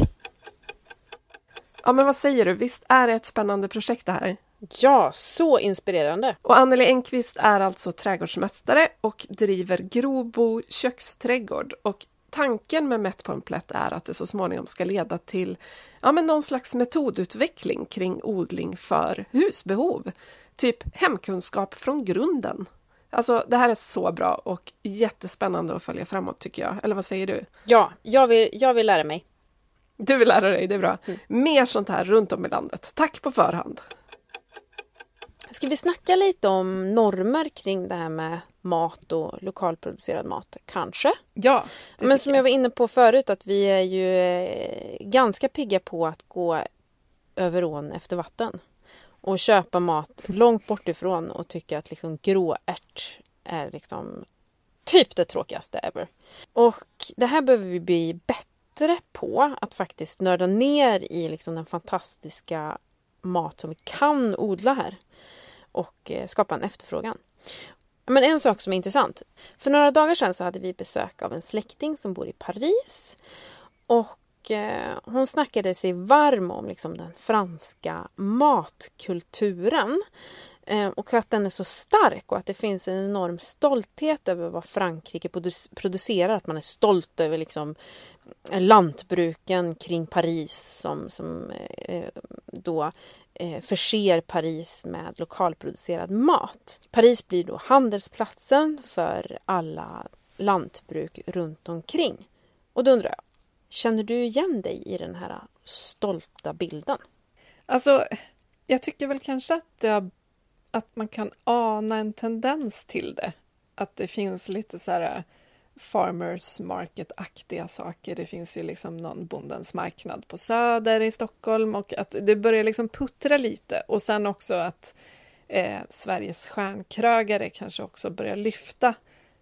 [SPEAKER 4] Ja, men vad säger du? Visst är det ett spännande projekt det här?
[SPEAKER 1] Ja, så inspirerande.
[SPEAKER 4] Och Anneli Engqvist är alltså trädgårdsmästare och driver Grobo köksträdgård. Och tanken med Mätt på en plätt är att det så småningom ska leda till ja, men någon slags metodutveckling kring odling för husbehov. Typ hemkunskap från grunden. Alltså, det här är så bra och jättespännande att följa framåt tycker jag. Eller vad säger du?
[SPEAKER 1] Ja, jag vill, jag vill lära mig.
[SPEAKER 4] Du vill lära dig, det är bra. Mer sånt här runt om i landet. Tack på förhand!
[SPEAKER 1] Ska vi snacka lite om normer kring det här med mat och lokalproducerad mat? Kanske?
[SPEAKER 4] Ja,
[SPEAKER 1] Men som jag var inne på förut att vi är ju eh, ganska pigga på att gå över ån efter vatten och köpa mat långt bort ifrån och tycka att liksom gråärt är liksom typ det tråkigaste ever. Och det här behöver vi bli bättre på att faktiskt nörda ner i liksom den fantastiska mat som vi kan odla här och eh, skapa en efterfrågan. Men en sak som är intressant. För några dagar sedan så hade vi besök av en släkting som bor i Paris. Och eh, hon snackade sig varm om liksom, den franska matkulturen. Eh, och att den är så stark och att det finns en enorm stolthet över vad Frankrike producerar. Att man är stolt över liksom, lantbruken kring Paris som, som då eh, förser Paris med lokalproducerad mat. Paris blir då handelsplatsen för alla lantbruk runt omkring. Och då undrar jag, känner du igen dig i den här stolta bilden?
[SPEAKER 2] Alltså, jag tycker väl kanske att, det har, att man kan ana en tendens till det. Att det finns lite så här farmers market-aktiga saker. Det finns ju liksom någon bondens marknad på Söder i Stockholm och att det börjar liksom puttra lite. Och sen också att eh, Sveriges stjärnkrögare kanske också börjar lyfta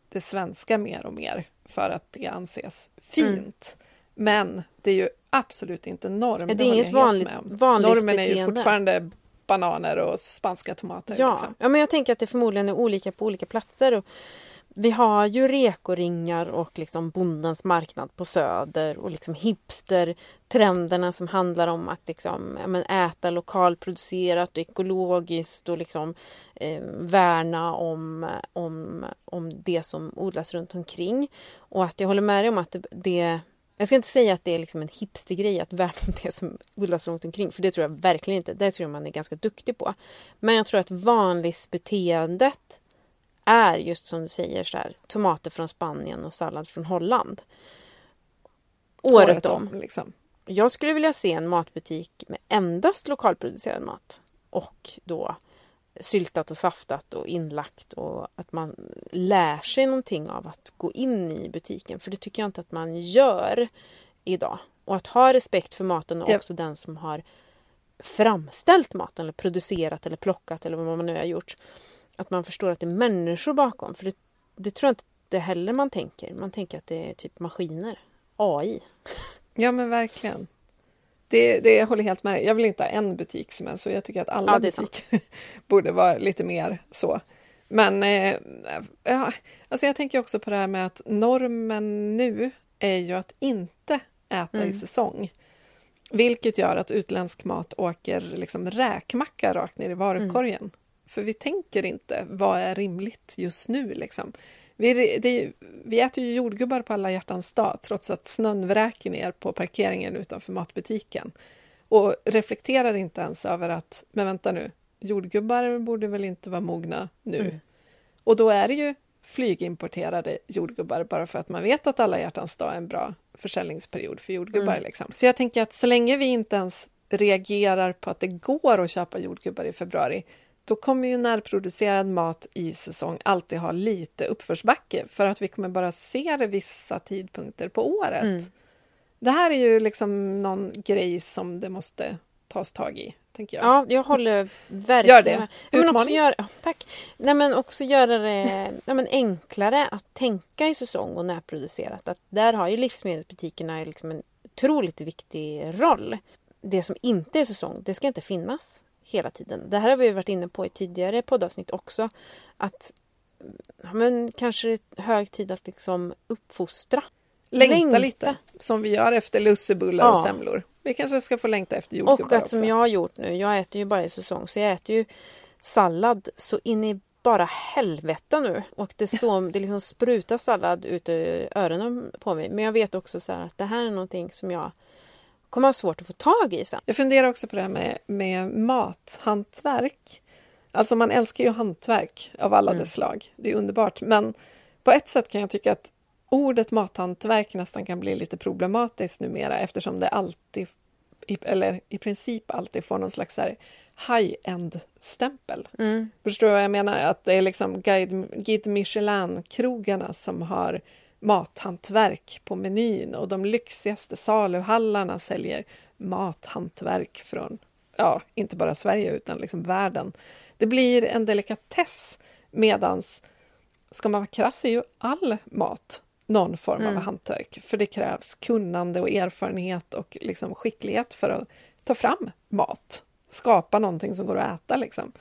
[SPEAKER 2] det svenska mer och mer för att det anses fint. Men det är ju absolut inte norm.
[SPEAKER 1] Det är
[SPEAKER 2] håller
[SPEAKER 1] inget vanligt- vanligt
[SPEAKER 2] Normen är ju fortfarande bananer och spanska tomater.
[SPEAKER 1] Ja.
[SPEAKER 2] Liksom.
[SPEAKER 1] ja, men jag tänker att det förmodligen är olika på olika platser. Och vi har ju rekoringar och liksom bondens marknad på Söder och liksom hipstertrenderna som handlar om att liksom, men äta lokalproducerat och ekologiskt och liksom, eh, värna om, om, om det som odlas runt omkring. Och att jag håller med dig om att det, det jag ska inte säga att det är liksom en hipstergrej att värna om det som odlas runt omkring, för det tror jag verkligen inte. Det tror jag man är ganska duktig på. Men jag tror att vanlisbeteendet är just som du säger så här, tomater från Spanien och sallad från Holland. Året,
[SPEAKER 2] Året
[SPEAKER 1] om.
[SPEAKER 2] om. Liksom.
[SPEAKER 1] Jag skulle vilja se en matbutik med endast lokalproducerad mat och då syltat och saftat och inlagt och att man lär sig någonting av att gå in i butiken. För det tycker jag inte att man gör idag. Och att ha respekt för maten och
[SPEAKER 2] Ja.
[SPEAKER 1] också den som har framställt maten eller producerat eller plockat eller vad man nu har gjort. Att man förstår att det är människor bakom. För det, det tror jag inte det heller man tänker. Man tänker att det är typ maskiner. AI.
[SPEAKER 2] Ja men verkligen. Det, det jag håller helt med dig. Jag vill inte ha en butik som är så. Jag tycker att alla
[SPEAKER 1] Ja,
[SPEAKER 2] butiker borde vara lite mer så. Men eh, ja, alltså jag tänker också på det här med att normen nu är ju att inte äta i
[SPEAKER 1] Mm.
[SPEAKER 2] säsong. Vilket gör att utländsk mat åker liksom räkmacka rakt ner i varukorgen.
[SPEAKER 1] Mm.
[SPEAKER 2] För vi tänker inte, vad är rimligt just nu? Liksom. Vi, det, vi äter ju jordgubbar på alla hjärtans dag trots att snön vräker ner på parkeringen utanför matbutiken. Och reflekterar inte ens över att, men vänta nu, jordgubbar borde väl inte vara mogna nu?
[SPEAKER 1] Mm.
[SPEAKER 2] Och då är det ju flygimporterade jordgubbar bara för att man vet att alla hjärtans dag är en bra försäljningsperiod för jordgubbar.
[SPEAKER 1] Mm.
[SPEAKER 2] Liksom. Så jag tänker att så länge vi inte ens reagerar på att det går att köpa jordgubbar i februari då kommer ju närproducerad mat i säsong alltid ha lite uppförsbacke för att vi kommer bara se det vissa tidpunkter på året.
[SPEAKER 1] Mm.
[SPEAKER 2] Det här är ju liksom någon grej som det måste tas tag i, tänker jag.
[SPEAKER 1] Ja, jag håller verkligen
[SPEAKER 2] Gör det.
[SPEAKER 1] med. Men också gör, ja, tack. Nej, men också göra det ja, men enklare att tänka i säsong och närproducerat. Att där har ju livsmedelsbutikerna liksom en otroligt viktig roll. Det som inte är säsong, det ska inte finnas hela tiden. Det här har vi varit inne på i tidigare poddavsnitt också. Att ja, men kanske det är hög tid att liksom uppfostra.
[SPEAKER 2] Längta,
[SPEAKER 1] Längta.
[SPEAKER 2] lite, som vi gör efter lussebullar och
[SPEAKER 1] Ja.
[SPEAKER 2] semlor. Vi kanske ska få längta efter jordgubbar
[SPEAKER 1] Och att
[SPEAKER 2] också.
[SPEAKER 1] som jag har gjort nu, jag äter ju bara i säsong, så jag äter ju sallad så in i bara helvete nu. Och det, står, det liksom sprutar sallad ut ur öronen på mig. Men jag vet också så att det här är någonting som jag kommer ha svårt att få tag i sen.
[SPEAKER 2] Jag funderar också på det här med, med mathantverk. Alltså man älskar ju hantverk av alla
[SPEAKER 1] Mm.
[SPEAKER 2] dess slag. Det är underbart. Men på ett sätt kan jag tycka att ordet mathantverk nästan kan bli lite problematiskt numera eftersom det alltid, eller i princip alltid får någon slags high-end-stämpel.
[SPEAKER 1] Mm.
[SPEAKER 2] Förstår du vad jag menar? Att det är liksom Guide, Guide Michelin-krogarna som har mathantverk på menyn och de lyxigaste saluhallarna säljer mathantverk från, ja, inte bara Sverige utan liksom världen. Det blir en delikatess medans, ska man vara krass, är ju all mat någon form
[SPEAKER 1] Mm.
[SPEAKER 2] av hantverk. För det krävs kunnande och erfarenhet och liksom skicklighet för att ta fram mat. Skapa någonting som går att äta liksom.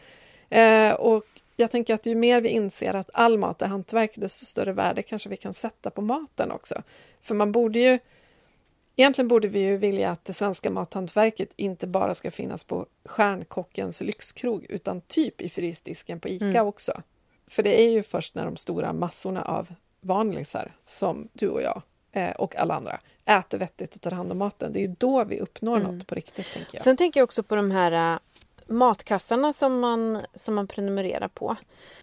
[SPEAKER 2] Eh, och jag tänker att ju mer vi inser att all mat är hantverk, desto större värde kanske vi kan sätta på maten också. För man borde ju... Egentligen borde vi ju vilja att det svenska mathantverket inte bara ska finnas på stjärnkockens lyxkrog, utan typ i frysdisken på ICA
[SPEAKER 1] Mm.
[SPEAKER 2] också. För det är ju först när de stora massorna av vanlisar, som du och jag eh, och alla andra, äter vettigt och tar hand om maten. Det är ju då vi uppnår
[SPEAKER 1] Mm.
[SPEAKER 2] något på riktigt, tänker jag.
[SPEAKER 1] Sen tänker jag också på de här äh, matkassarna som man, som man prenumererar på.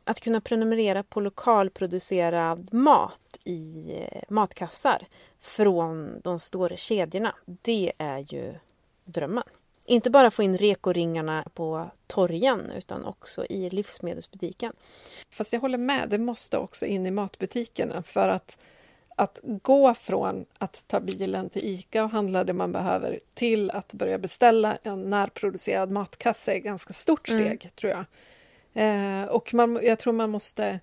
[SPEAKER 1] Att kunna prenumerera på lokalproducerad mat i eh, matkassar från de stora kedjorna. Det är ju drömmen. Inte bara få in rekoringarna på torgen utan också i livsmedelsbutiken.
[SPEAKER 2] Fast jag håller med, det måste också in i matbutikerna för att, att gå från att ta bilen till ICA och handla det man behöver till att börja beställa en närproducerad matkasse är ett ganska stort
[SPEAKER 1] Mm.
[SPEAKER 2] steg, tror jag. Eh, och man, jag tror man måste...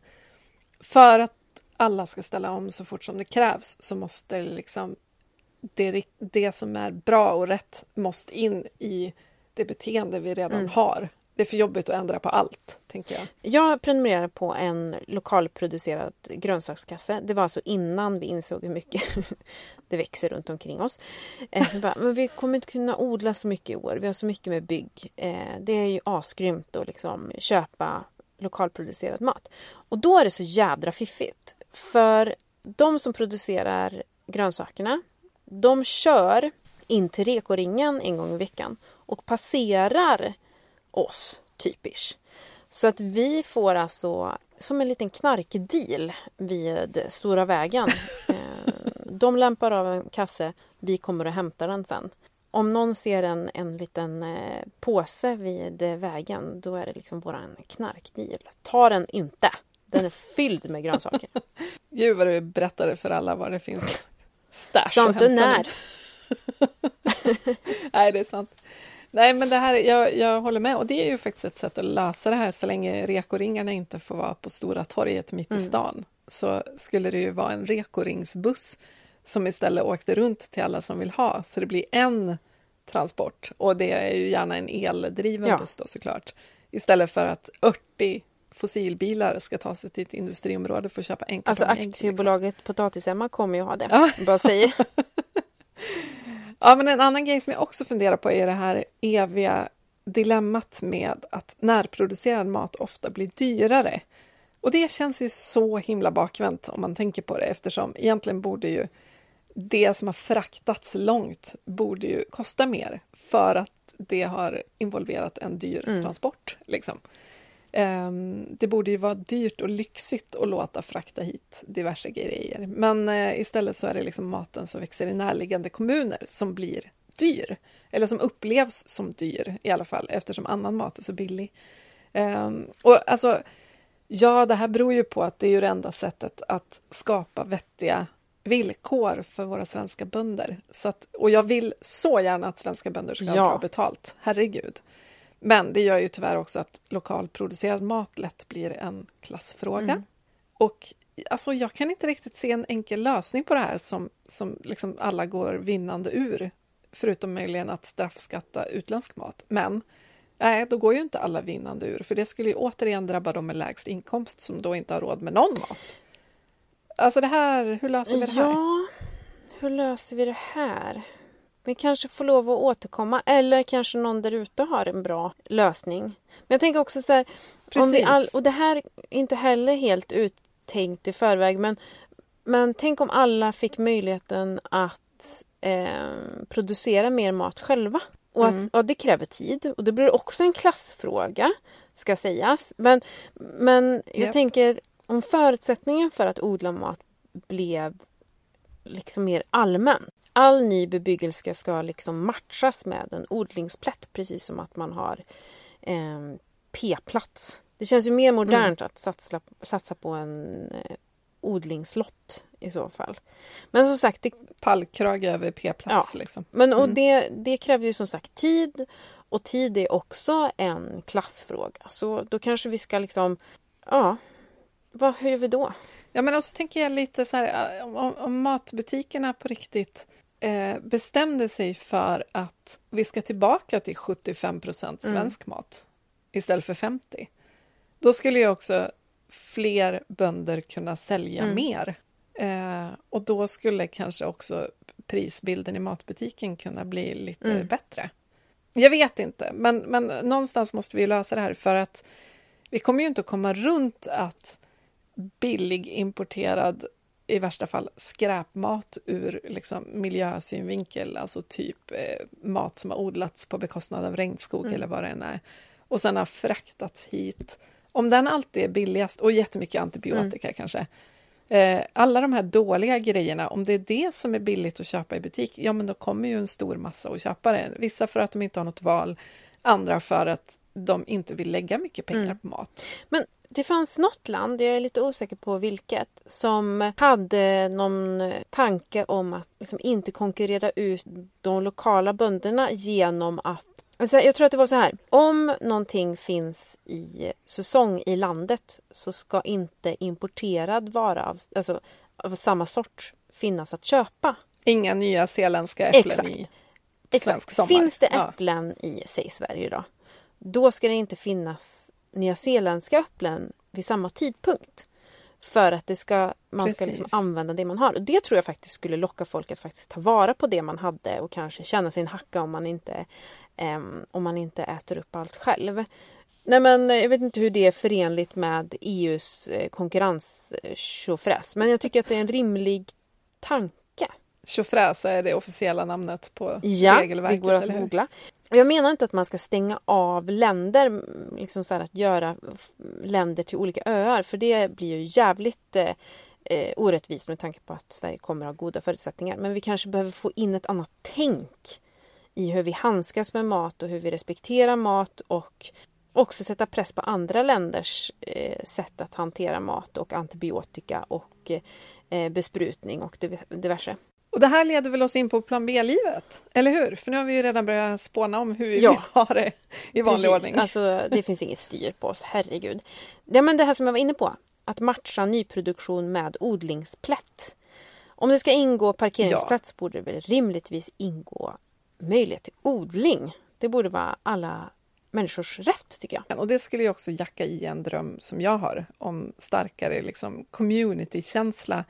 [SPEAKER 2] För att alla ska ställa om så fort som det krävs så måste liksom det, det som är bra och rätt måste in i det beteende vi redan
[SPEAKER 1] Mm.
[SPEAKER 2] har det är för jobbigt att ändra på allt, tänker jag.
[SPEAKER 1] Jag prenumererar på en lokalproducerad grönsakskasse. Det var alltså innan vi insåg hur mycket det växer runt omkring oss. Eh, bara, men vi kommer inte kunna odla så mycket i år. Vi har så mycket med bygg. Eh, det är ju asgrymt att liksom köpa lokalproducerad mat. Och då är det så jädra fiffigt. För de som producerar grönsakerna, de kör in till rekoringen en gång i veckan och passerar oss, typiskt. Så att vi får alltså som en liten knarkdeal vid Stora vägen. Eh, de lämpar av en kasse, vi kommer och hämtar den sen. Om någon ser en, en liten eh, påse vid vägen, då är det liksom våran knarkdeal. Ta den inte! Den är fylld med grönsaker.
[SPEAKER 2] Gud vad du berättade för alla var det finns stash
[SPEAKER 1] Sa inte när.
[SPEAKER 2] Nej, det är sant. Nej, men det här, jag, jag håller med. Och det är ju faktiskt ett sätt att lösa det här så länge rekoringarna inte får vara på Stora torget mitt mm. i stan. Så skulle det ju vara en rekoringsbuss som istället åkte runt till alla som vill ha. Så det blir en transport. Och det är ju gärna en eldriven ja. buss då såklart. Istället för att 80 fossilbilar ska ta sig till ett industriområde för att köpa en
[SPEAKER 1] Alltså aktiebolaget liksom. Potatis-Emma kommer ju ha det. Ja. Bara säger.
[SPEAKER 2] Ja, men en annan grej som jag också funderar på är det här eviga dilemmat med att närproducerad mat ofta blir dyrare. Och det känns ju så himla bakvänt om man tänker på det eftersom egentligen borde ju det som har fraktats långt borde ju kosta mer för att det har involverat en dyr mm. transport. Liksom. Um, det borde ju vara dyrt och lyxigt att låta frakta hit diverse grejer. Men uh, istället så är det liksom maten som växer i närliggande kommuner som blir dyr. Eller som upplevs som dyr i alla fall eftersom annan mat är så billig. Um, och alltså, ja, det här beror ju på att det är ju det enda sättet att skapa vettiga villkor för våra svenska bönder. Så att, och jag vill så gärna att svenska bönder ska ha bra betalt, herregud. Men det gör ju tyvärr också att lokalproducerad mat lätt blir en klassfråga. Mm. Och alltså, jag kan inte riktigt se en enkel lösning på det här som, som liksom alla går vinnande ur. Förutom möjligen att straffskatta utländsk mat. Men nej, då går ju inte alla vinnande ur, för det skulle ju återigen drabba dem med lägst inkomst som då inte har råd med någon mat. Alltså det här, hur löser vi det här?
[SPEAKER 1] Ja, hur löser vi det här? Vi kanske får lov att återkomma eller kanske någon där ute har en bra lösning. Men jag tänker också så här, om vi all, och det här är inte heller helt uttänkt i förväg men, men tänk om alla fick möjligheten att eh, producera mer mat själva. Och att mm. ja, det kräver tid och det blir också en klassfråga ska sägas. Men, men jag yep. tänker om förutsättningen för att odla mat blev liksom mer allmän all ny bebyggelse ska liksom matchas med en odlingsplätt precis som att man har eh, P-plats. Det känns ju mer modernt mm. att satsa, satsa på en eh, odlingslott i så fall. Men som sagt... Det...
[SPEAKER 2] Pallkrage över P-plats. Ja. Liksom.
[SPEAKER 1] Men, och mm. det, det kräver ju som sagt tid och tid är också en klassfråga. Så då kanske vi ska liksom... Ja, vad hur gör vi då?
[SPEAKER 2] Ja, men också tänker jag lite så här om, om matbutikerna på riktigt eh, bestämde sig för att vi ska tillbaka till 75 procent mm. svensk mm. mat istället för 50. Då skulle ju också fler bönder kunna sälja mm. mer. Eh, och då skulle kanske också prisbilden i matbutiken kunna bli lite mm. bättre. Jag vet inte, men, men någonstans måste vi lösa det här för att vi kommer ju inte att komma runt att billig importerad i värsta fall skräpmat ur liksom, miljösynvinkel, alltså typ eh, mat som har odlats på bekostnad av regnskog mm. eller vad det än är, och sen har fraktats hit. Om den alltid är billigast, och jättemycket antibiotika mm. kanske, eh, alla de här dåliga grejerna, om det är det som är billigt att köpa i butik, ja men då kommer ju en stor massa att köpa det. Vissa för att de inte har något val, andra för att de inte vill lägga mycket pengar mm. på mat.
[SPEAKER 1] Men det fanns något land, jag är lite osäker på vilket, som hade någon tanke om att liksom inte konkurrera ut de lokala bönderna genom att Alltså jag tror att det var så här. Om någonting finns i säsong i landet så ska inte importerad vara av, alltså, av samma sort finnas att köpa.
[SPEAKER 2] Inga nya zeeländska äpplen
[SPEAKER 1] Exakt.
[SPEAKER 2] i
[SPEAKER 1] Exakt. svensk sommar. Finns det äpplen ja. i, säg Sverige då, då ska det inte finnas nyzeeländska äpplen vid samma tidpunkt. För att det ska, man ska liksom
[SPEAKER 2] Precis.
[SPEAKER 1] använda det man har. Och det tror jag faktiskt skulle locka folk att faktiskt ta vara på det man hade och kanske känna sin hacka om man inte, em, om man inte äter upp allt själv. Nej men jag vet inte hur det är förenligt med EUs eh, konkurrenstjofräs. Men jag tycker att det är en rimlig tanke.
[SPEAKER 2] Tjofräs är det officiella namnet på
[SPEAKER 1] Ja, det
[SPEAKER 2] regelverket,
[SPEAKER 1] går att
[SPEAKER 2] eller hur?
[SPEAKER 1] googla. Jag menar inte att man ska stänga av länder, liksom så att göra länder till olika öar, för det blir ju jävligt eh, eh, orättvist med tanke på att Sverige kommer att ha goda förutsättningar. Men vi kanske behöver få in ett annat tänk i hur vi handskas med mat och hur vi respekterar mat och också sätta press på andra länders eh, sätt att hantera mat och antibiotika och eh, besprutning och div- diverse.
[SPEAKER 2] Och det här leder väl oss in på plan B-livet, eller hur? För nu har vi ju redan börjat spåna om hur vi
[SPEAKER 1] Ja.
[SPEAKER 2] vill ha det i vanlig
[SPEAKER 1] Precis,
[SPEAKER 2] ordning.
[SPEAKER 1] Alltså, det finns inget styr på oss, herregud. Det, men det här som jag var inne på, att matcha nyproduktion med odlingsplätt. Om det ska ingå parkeringsplats borde det väl rimligtvis ingå möjlighet till odling. Det borde vara alla människors rätt, tycker jag.
[SPEAKER 2] Och det skulle ju också jacka i en dröm som jag har om starkare liksom, communitykänsla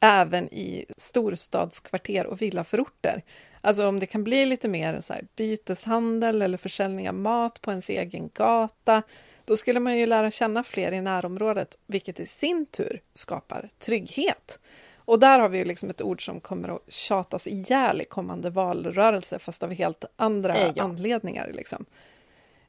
[SPEAKER 2] även i storstadskvarter och villaförorter. Alltså om det kan bli lite mer så här, byteshandel eller försäljning av mat på ens egen gata, då skulle man ju lära känna fler i närområdet, vilket i sin tur skapar trygghet. Och där har vi ju liksom ett ord som kommer att tjatas ihjäl i kommande valrörelse, fast av helt andra
[SPEAKER 1] Eh, ja.
[SPEAKER 2] anledningar. Liksom.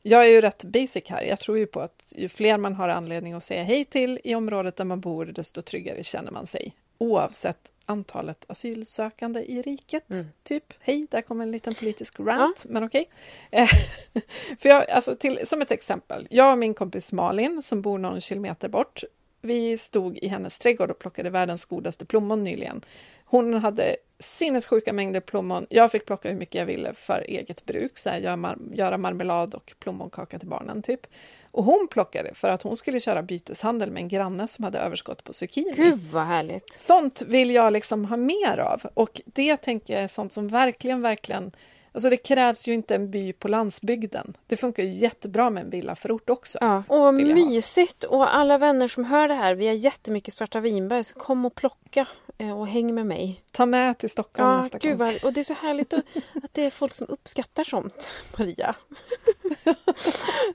[SPEAKER 2] Jag är ju rätt basic här. Jag tror ju på att ju fler man har anledning att säga hej till i området där man bor, desto tryggare känner man sig. Oavsett antalet asylsökande i riket.
[SPEAKER 1] Mm.
[SPEAKER 2] Typ, hej, där kommer en liten politisk rant, men okej. Eh, För jag, alltså till, som ett exempel, jag och min kompis Malin som bor någon kilometer bort, vi stod i hennes trädgård och plockade världens godaste plommon nyligen. Hon hade sinnessjuka mängder plommon. Jag fick plocka hur mycket jag ville för eget bruk, så här, göra, mar- göra marmelad och plommonkaka till barnen typ. Och hon plockade för att hon skulle köra byteshandel med en granne som hade överskott på zucchini.
[SPEAKER 1] Gud vad härligt!
[SPEAKER 2] Sånt vill jag liksom ha mer av och det tänker jag är sånt som verkligen, verkligen Alltså det krävs ju inte en by på landsbygden. Det funkar ju jättebra med en villaförort också.
[SPEAKER 1] Ja. Och vad mysigt! Och alla vänner som hör det här, vi har jättemycket svarta vinbär, så kom och plocka och häng med mig.
[SPEAKER 2] Ta med till Stockholm
[SPEAKER 1] Ja,
[SPEAKER 2] nästa
[SPEAKER 1] gud
[SPEAKER 2] gång.
[SPEAKER 1] vad, och det är så härligt att, att det är folk som uppskattar sånt, Maria.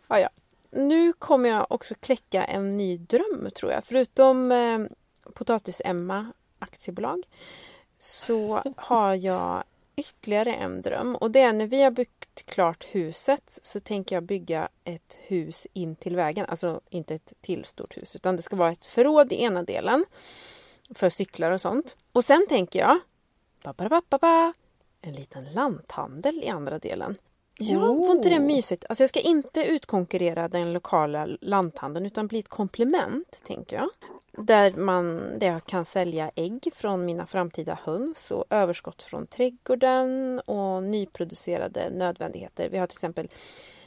[SPEAKER 1] ja, ja. Nu kommer jag också kläcka en ny dröm, tror jag. Förutom eh, Potatis-Emma aktiebolag så har jag ytterligare en dröm. Och det är när vi har byggt klart huset så tänker jag bygga ett hus in till vägen. Alltså inte ett till stort hus utan det ska vara ett förråd i ena delen för cyklar och sånt. Och sen tänker jag ba, en liten lanthandel i andra delen. Ja, var inte det
[SPEAKER 2] Oh.
[SPEAKER 1] mysigt? Alltså jag ska inte utkonkurrera den lokala lanthandeln utan bli ett komplement, tänker jag. Där, man, där jag kan sälja ägg från mina framtida höns och överskott från trädgården och nyproducerade nödvändigheter. Vi har till exempel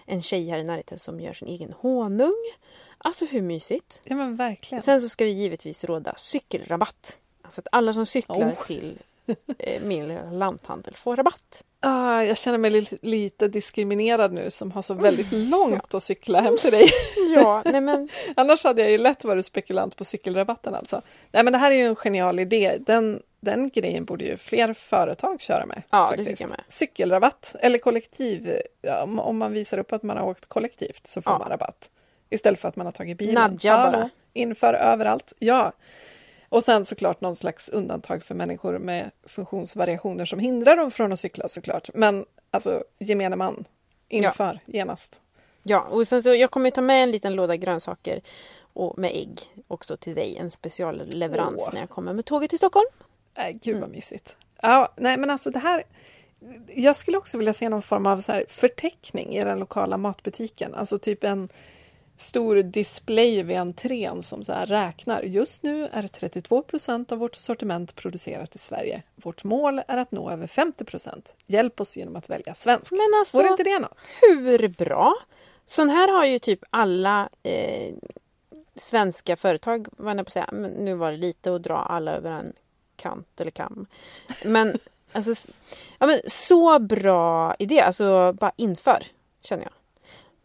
[SPEAKER 1] en tjej här i närheten som gör sin egen honung. Alltså hur mysigt?
[SPEAKER 2] Ja men verkligen.
[SPEAKER 1] Sen så ska det givetvis råda cykelrabatt. Alltså att alla som cyklar
[SPEAKER 2] Oh.
[SPEAKER 1] till eh, min lanthandel får rabatt.
[SPEAKER 2] Ah, jag känner mig li- lite diskriminerad nu som har så väldigt långt att cykla hem till dig.
[SPEAKER 1] Ja, nej men
[SPEAKER 2] Annars hade jag ju lätt varit spekulant på cykelrabatten alltså. Nej men det här är ju en genial idé. Den, den grejen borde ju fler företag köra med.
[SPEAKER 1] Ja, det
[SPEAKER 2] faktiskt.
[SPEAKER 1] tycker jag med.
[SPEAKER 2] Cykelrabatt eller kollektiv. Ja, om, om man visar upp att man har åkt kollektivt så får
[SPEAKER 1] Ja.
[SPEAKER 2] man rabatt. Istället för att man har tagit bilen.
[SPEAKER 1] Nadja bara.
[SPEAKER 2] Hallå, Inför överallt. Ja. Och sen såklart någon slags undantag för människor med funktionsvariationer som hindrar dem från att cykla såklart. Men alltså gemene man, inför genast.
[SPEAKER 1] ja, och sen så jag kommer ta med en liten låda grönsaker och med ägg också till dig. En specialleverans
[SPEAKER 2] Åh.
[SPEAKER 1] när jag kommer med tåget till Stockholm.
[SPEAKER 2] Nej, gud vad
[SPEAKER 1] Mm.
[SPEAKER 2] mysigt. Ja, nej men alltså det här... Jag skulle också vilja se någon form av så här förteckning i den lokala matbutiken. Alltså typ en stor display vid entrén som så här räknar. Just nu är 32 procent av vårt sortiment producerat i Sverige. Vårt mål är att nå över 50 procent. Hjälp oss genom att välja svenskt.
[SPEAKER 1] Men alltså,
[SPEAKER 2] Vore inte det något?
[SPEAKER 1] hur bra? Sån här har ju typ alla eh, svenska företag, vad jag på att säga, men nu var det lite att dra alla över en kant eller kam. Men alltså, ja, men så bra idé, alltså bara inför, känner jag.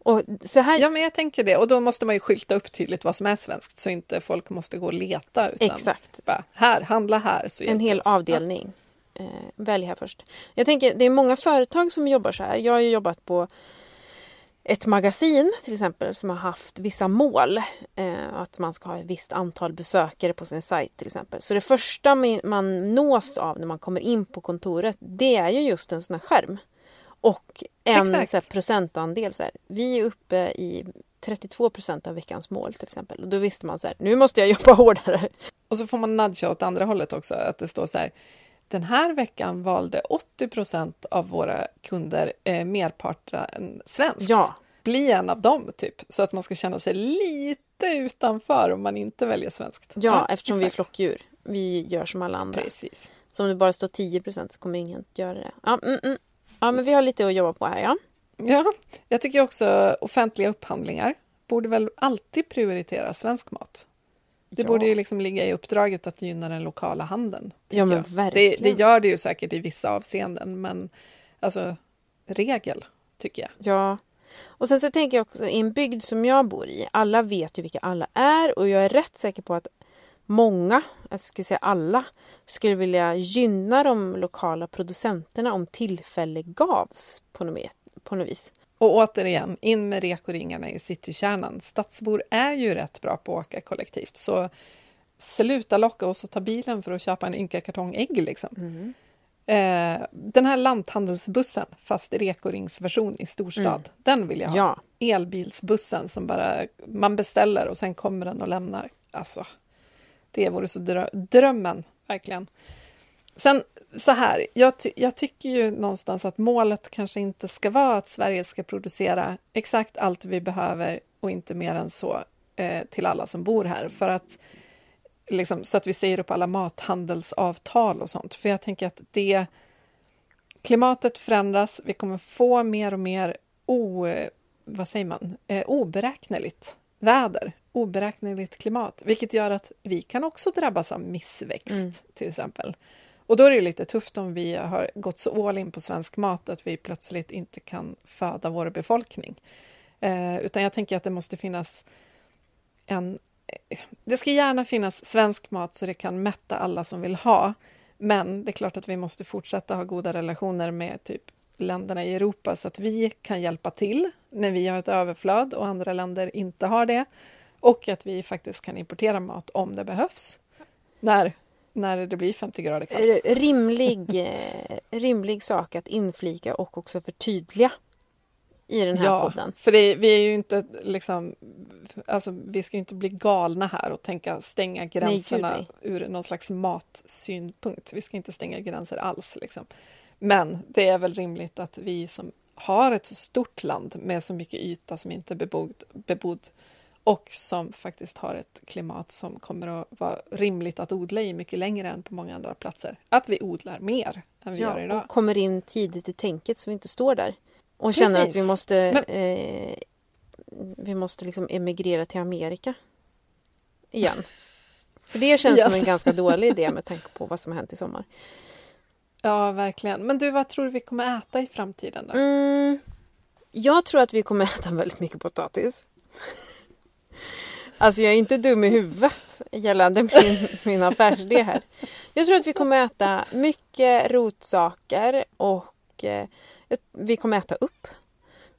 [SPEAKER 1] Och så här,
[SPEAKER 2] Ja, men jag tänker det. Och då måste man ju skylta upp tydligt vad som är svenskt så inte folk måste gå och leta. Utan
[SPEAKER 1] exakt.
[SPEAKER 2] Bara, här, handla här. Så
[SPEAKER 1] En hel
[SPEAKER 2] oss.
[SPEAKER 1] avdelning. Eh, välj här först. Jag tänker, det är många företag som jobbar så här. Jag har ju jobbat på ett magasin till exempel som har haft vissa mål. Eh, att man ska ha ett visst antal besökare på sin sajt till exempel. Så det första man- man nås av när man kommer in på kontoret det är ju just en sån här skärm. Och en
[SPEAKER 2] Exakt.
[SPEAKER 1] så här, procentandel. Så här. Vi är uppe i 32 procent av veckans mål till exempel. Och då visste man så här, nu måste jag jobba hårdare.
[SPEAKER 2] Och så får man nudga åt andra hållet också. Att det står så här. Den här veckan valde 80 procent av våra kunder eh, merparten svenskt.
[SPEAKER 1] Ja,
[SPEAKER 2] Bli en av dem, typ. Så att man ska känna sig lite utanför om man inte väljer svenskt.
[SPEAKER 1] ja, eftersom vi är
[SPEAKER 2] exakt.
[SPEAKER 1] flockdjur. Vi gör som alla andra.
[SPEAKER 2] Precis.
[SPEAKER 1] Så om det bara står 10 procent så kommer ingen att göra det. Ja, mm, mm. Ja, men vi har lite att jobba på här, ja.
[SPEAKER 2] Ja, jag tycker också offentliga upphandlingar borde väl alltid prioritera svensk mat. Det
[SPEAKER 1] Ja.
[SPEAKER 2] borde ju liksom ligga i uppdraget att gynna den lokala handeln.
[SPEAKER 1] Ja, men
[SPEAKER 2] jag. det,
[SPEAKER 1] verkligen.
[SPEAKER 2] det gör det ju säkert i vissa avseenden, men alltså regel, tycker jag.
[SPEAKER 1] Ja. Och sen så tänker jag också i en bygd som jag bor i, alla vet ju vilka alla är och jag är rätt säker på att många, jag skulle säga alla, skulle vilja gynna de lokala producenterna om tillfälle gavs på något, på något vis.
[SPEAKER 2] Och återigen, in med rekoringarna i citykärnan. Stadsbor är ju rätt bra på att åka kollektivt, så sluta locka oss att ta bilen för att köpa en ynka kartong ägg. Liksom.
[SPEAKER 1] Mm.
[SPEAKER 2] Eh, den här lanthandelsbussen, fast rekoringsversion i storstad,
[SPEAKER 1] Mm.
[SPEAKER 2] den vill jag ha.
[SPEAKER 1] Ja,
[SPEAKER 2] Elbilsbussen som bara man beställer och sen kommer den och lämnar. Alltså, det vore så drö drömmen, verkligen. Sen så här, jag, ty jag tycker ju någonstans att målet kanske inte ska vara att Sverige ska producera exakt allt vi behöver och inte mer än så eh, till alla som bor här. För att liksom, så att vi säger upp alla mathandelsavtal och sånt. För jag tänker att det klimatet förändras, vi kommer få mer och mer o, vad säger man, eh, oberäkneligt väder, oberäkneligt klimat, vilket gör att vi kan också drabbas av missväxt
[SPEAKER 1] Mm.
[SPEAKER 2] till exempel. Och då är det ju lite tufft om vi har gått så all in på svensk mat att vi plötsligt inte kan föda vår befolkning. Eh, utan jag tänker att det måste finnas en... eh, Det ska gärna finnas svensk mat så det kan mätta alla som vill ha. Men det är klart att vi måste fortsätta ha goda relationer med typ länderna i Europa så att vi kan hjälpa till när vi har ett överflöd och andra länder inte har det. Och att vi faktiskt kan importera mat om det behövs. När, när det blir 50 grader kallt.
[SPEAKER 1] Rimlig, eh, rimlig sak att inflika och också förtydliga i den här
[SPEAKER 2] ja,
[SPEAKER 1] podden.
[SPEAKER 2] för det, vi är ju inte liksom... Alltså, vi ska inte bli galna här och tänka stänga gränserna
[SPEAKER 1] nej.
[SPEAKER 2] ur någon slags matsynpunkt. Vi ska inte stänga gränser alls. Liksom. Men det är väl rimligt att vi som har ett så stort land med så mycket yta som inte är bebodd, bebodd och som faktiskt har ett klimat som kommer att vara rimligt att odla i mycket längre än på många andra platser. Att vi odlar mer än vi gör
[SPEAKER 1] Ja,
[SPEAKER 2] idag.
[SPEAKER 1] och kommer in tidigt i tänket så vi inte står där. Och känner att vi
[SPEAKER 2] Precis.
[SPEAKER 1] måste,
[SPEAKER 2] Men-
[SPEAKER 1] eh, vi måste liksom emigrera till Amerika igen. För det känns
[SPEAKER 2] Ja.
[SPEAKER 1] som en ganska dålig idé med tanke på vad som har hänt i sommar.
[SPEAKER 2] Ja, verkligen. Men du, vad tror du vi kommer äta i framtiden då?
[SPEAKER 1] Mm, jag tror att vi kommer äta väldigt mycket potatis. Alltså jag är inte dum i huvudet gällande min, min affärsidé här. Jag tror att vi kommer äta mycket rotsaker och eh, vi kommer äta upp.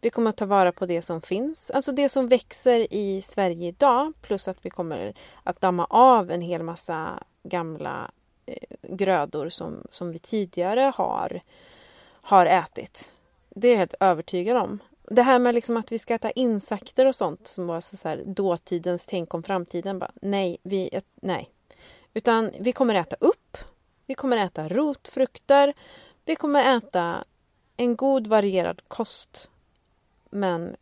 [SPEAKER 1] Vi kommer att ta vara på det som finns, alltså det som växer i Sverige idag plus att vi kommer att damma av en hel massa gamla eh, grödor som, som vi tidigare har, har ätit. Det är jag helt övertygad om. Det här med liksom att vi ska äta insekter och sånt som var så här dåtidens tänk om framtiden. Bara, nej, vi, nej. Utan vi kommer äta upp. Vi kommer äta rotfrukter. Vi kommer äta en god varierad kost. Men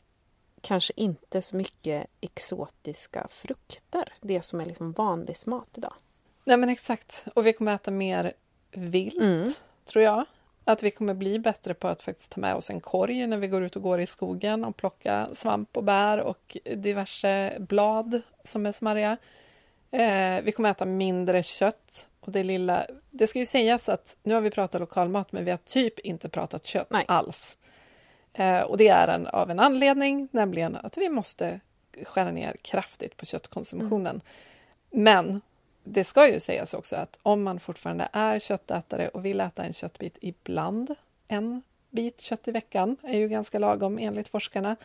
[SPEAKER 1] kanske inte så mycket exotiska frukter. Det som är liksom vanlig mat idag.
[SPEAKER 2] Nej, men exakt. Och vi kommer äta mer vilt,
[SPEAKER 1] Mm.
[SPEAKER 2] tror jag. Att vi kommer bli bättre på att faktiskt ta med oss en korg när vi går ut och går i skogen och plocka svamp och bär och diverse blad som är smarriga. Eh, vi kommer äta mindre kött. Och det lilla... Det ska ju sägas att nu har vi pratat lokalmat men vi har typ inte pratat kött
[SPEAKER 1] Nej.
[SPEAKER 2] alls. Eh, och det är en, av en anledning, nämligen att vi måste skära ner kraftigt på köttkonsumtionen. Mm. Men det ska ju sägas också att om man fortfarande är köttätare och vill äta en köttbit ibland, en bit kött i veckan är ju ganska lagom enligt forskarna,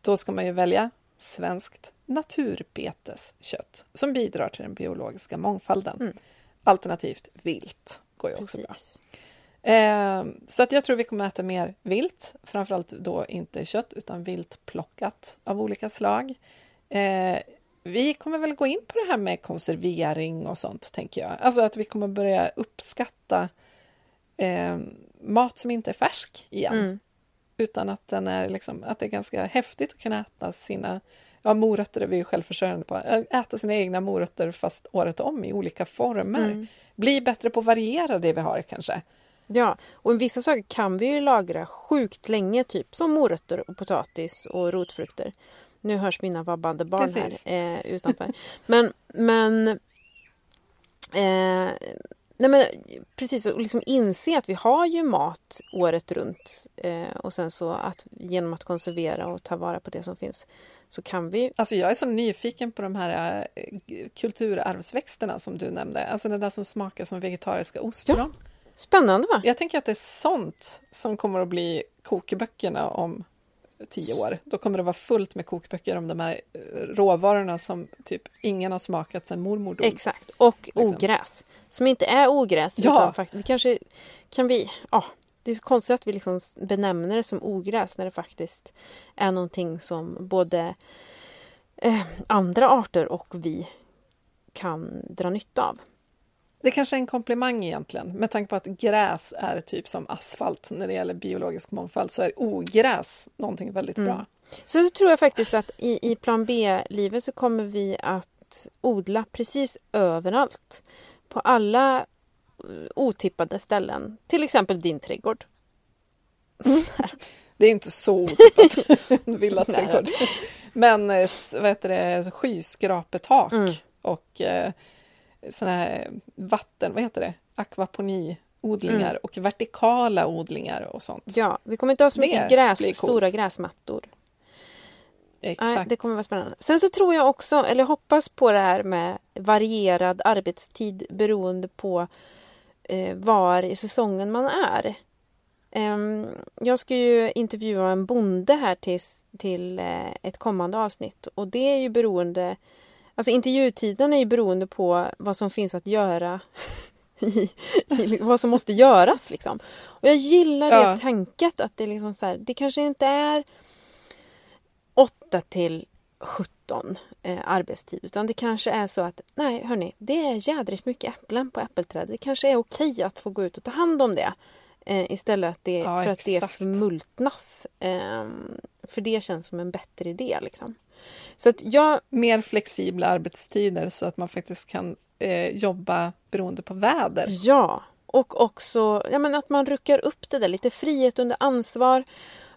[SPEAKER 2] då ska man ju välja svenskt naturbeteskött som bidrar till den biologiska mångfalden. Mm. Alternativt vilt går ju också Precis. bra. Eh, så att jag tror vi kommer äta mer vilt, framförallt då inte kött utan vilt plockat av olika slag. Eh, vi kommer väl gå in på det här med konservering och sånt, tänker jag. Alltså att vi kommer börja uppskatta eh, mat som inte är färsk igen. Mm. Utan att, den är liksom, att det är ganska häftigt att kunna äta sina Ja, morötter är vi ju självförsörjande på. Äta sina egna morötter fast året om i olika former. Mm. Bli bättre på att variera det vi har kanske.
[SPEAKER 1] Ja, och vissa saker kan vi ju lagra sjukt länge, typ som morötter och potatis och rotfrukter. Nu hörs mina vabbande barn Precis. här eh, utanför. Men, men, eh, nej men precis, och liksom inse att vi har ju mat året runt. Eh, och sen så att genom att konservera och ta vara på det som finns så kan vi...
[SPEAKER 2] Alltså jag är så nyfiken på de här äh, kulturarvsväxterna som du nämnde. Alltså det där som smakar som vegetariska ostron. Ja.
[SPEAKER 1] Spännande va?
[SPEAKER 2] Jag tänker att det är sånt som kommer att bli kokböckerna om tio år. Då kommer det vara fullt med kokböcker om de här eh, råvarorna som typ ingen har smakat sedan mormor dog.
[SPEAKER 1] Exakt, och liksom. ogräs. Som inte är ogräs. Ja. Utan vi kanske kan vi... Ja, det är så konstigt att vi liksom benämner det som ogräs när det faktiskt är någonting som både eh, andra arter och vi kan dra nytta av.
[SPEAKER 2] Det kanske är en komplimang egentligen, med tanke på att gräs är typ som asfalt när det gäller biologisk mångfald, så är ogräs någonting väldigt mm. bra.
[SPEAKER 1] Sen så tror jag faktiskt att i, i plan B-livet så kommer vi att odla precis överallt. På alla eh, otippade ställen. Till exempel din trädgård.
[SPEAKER 2] det är inte så otippat, en villaträdgård. Men eh, vad heter det, skyskrapetak mm. och eh, såna här vatten, vad heter det, akvaponiodlingar mm. och vertikala odlingar och sånt.
[SPEAKER 1] Ja, vi kommer inte ha så mycket gräs, stora gräsmattor. Exakt. Nej, det kommer vara spännande. Sen så tror jag också, eller hoppas på det här med varierad arbetstid beroende på eh, var i säsongen man är. Um, jag ska ju intervjua en bonde här till, till eh, ett kommande avsnitt och det är ju beroende Alltså intervjutiden är ju beroende på vad som finns att göra i, i, vad som måste göras liksom. Och jag gillar det ja. tänket att det liksom så här, det kanske inte är 8 till 17 eh, arbetstid utan det kanske är så att nej hörni, det är jädrigt mycket äpplen på äppelträdet. Det kanske är okej att få gå ut och ta hand om det eh, istället att det, ja, för att det förmultnas. Eh, för det känns som en bättre idé liksom.
[SPEAKER 2] Så att jag... Mer flexibla arbetstider så att man faktiskt kan eh, jobba beroende på väder.
[SPEAKER 1] Ja, och också ja, men att man ruckar upp det där, lite frihet under ansvar.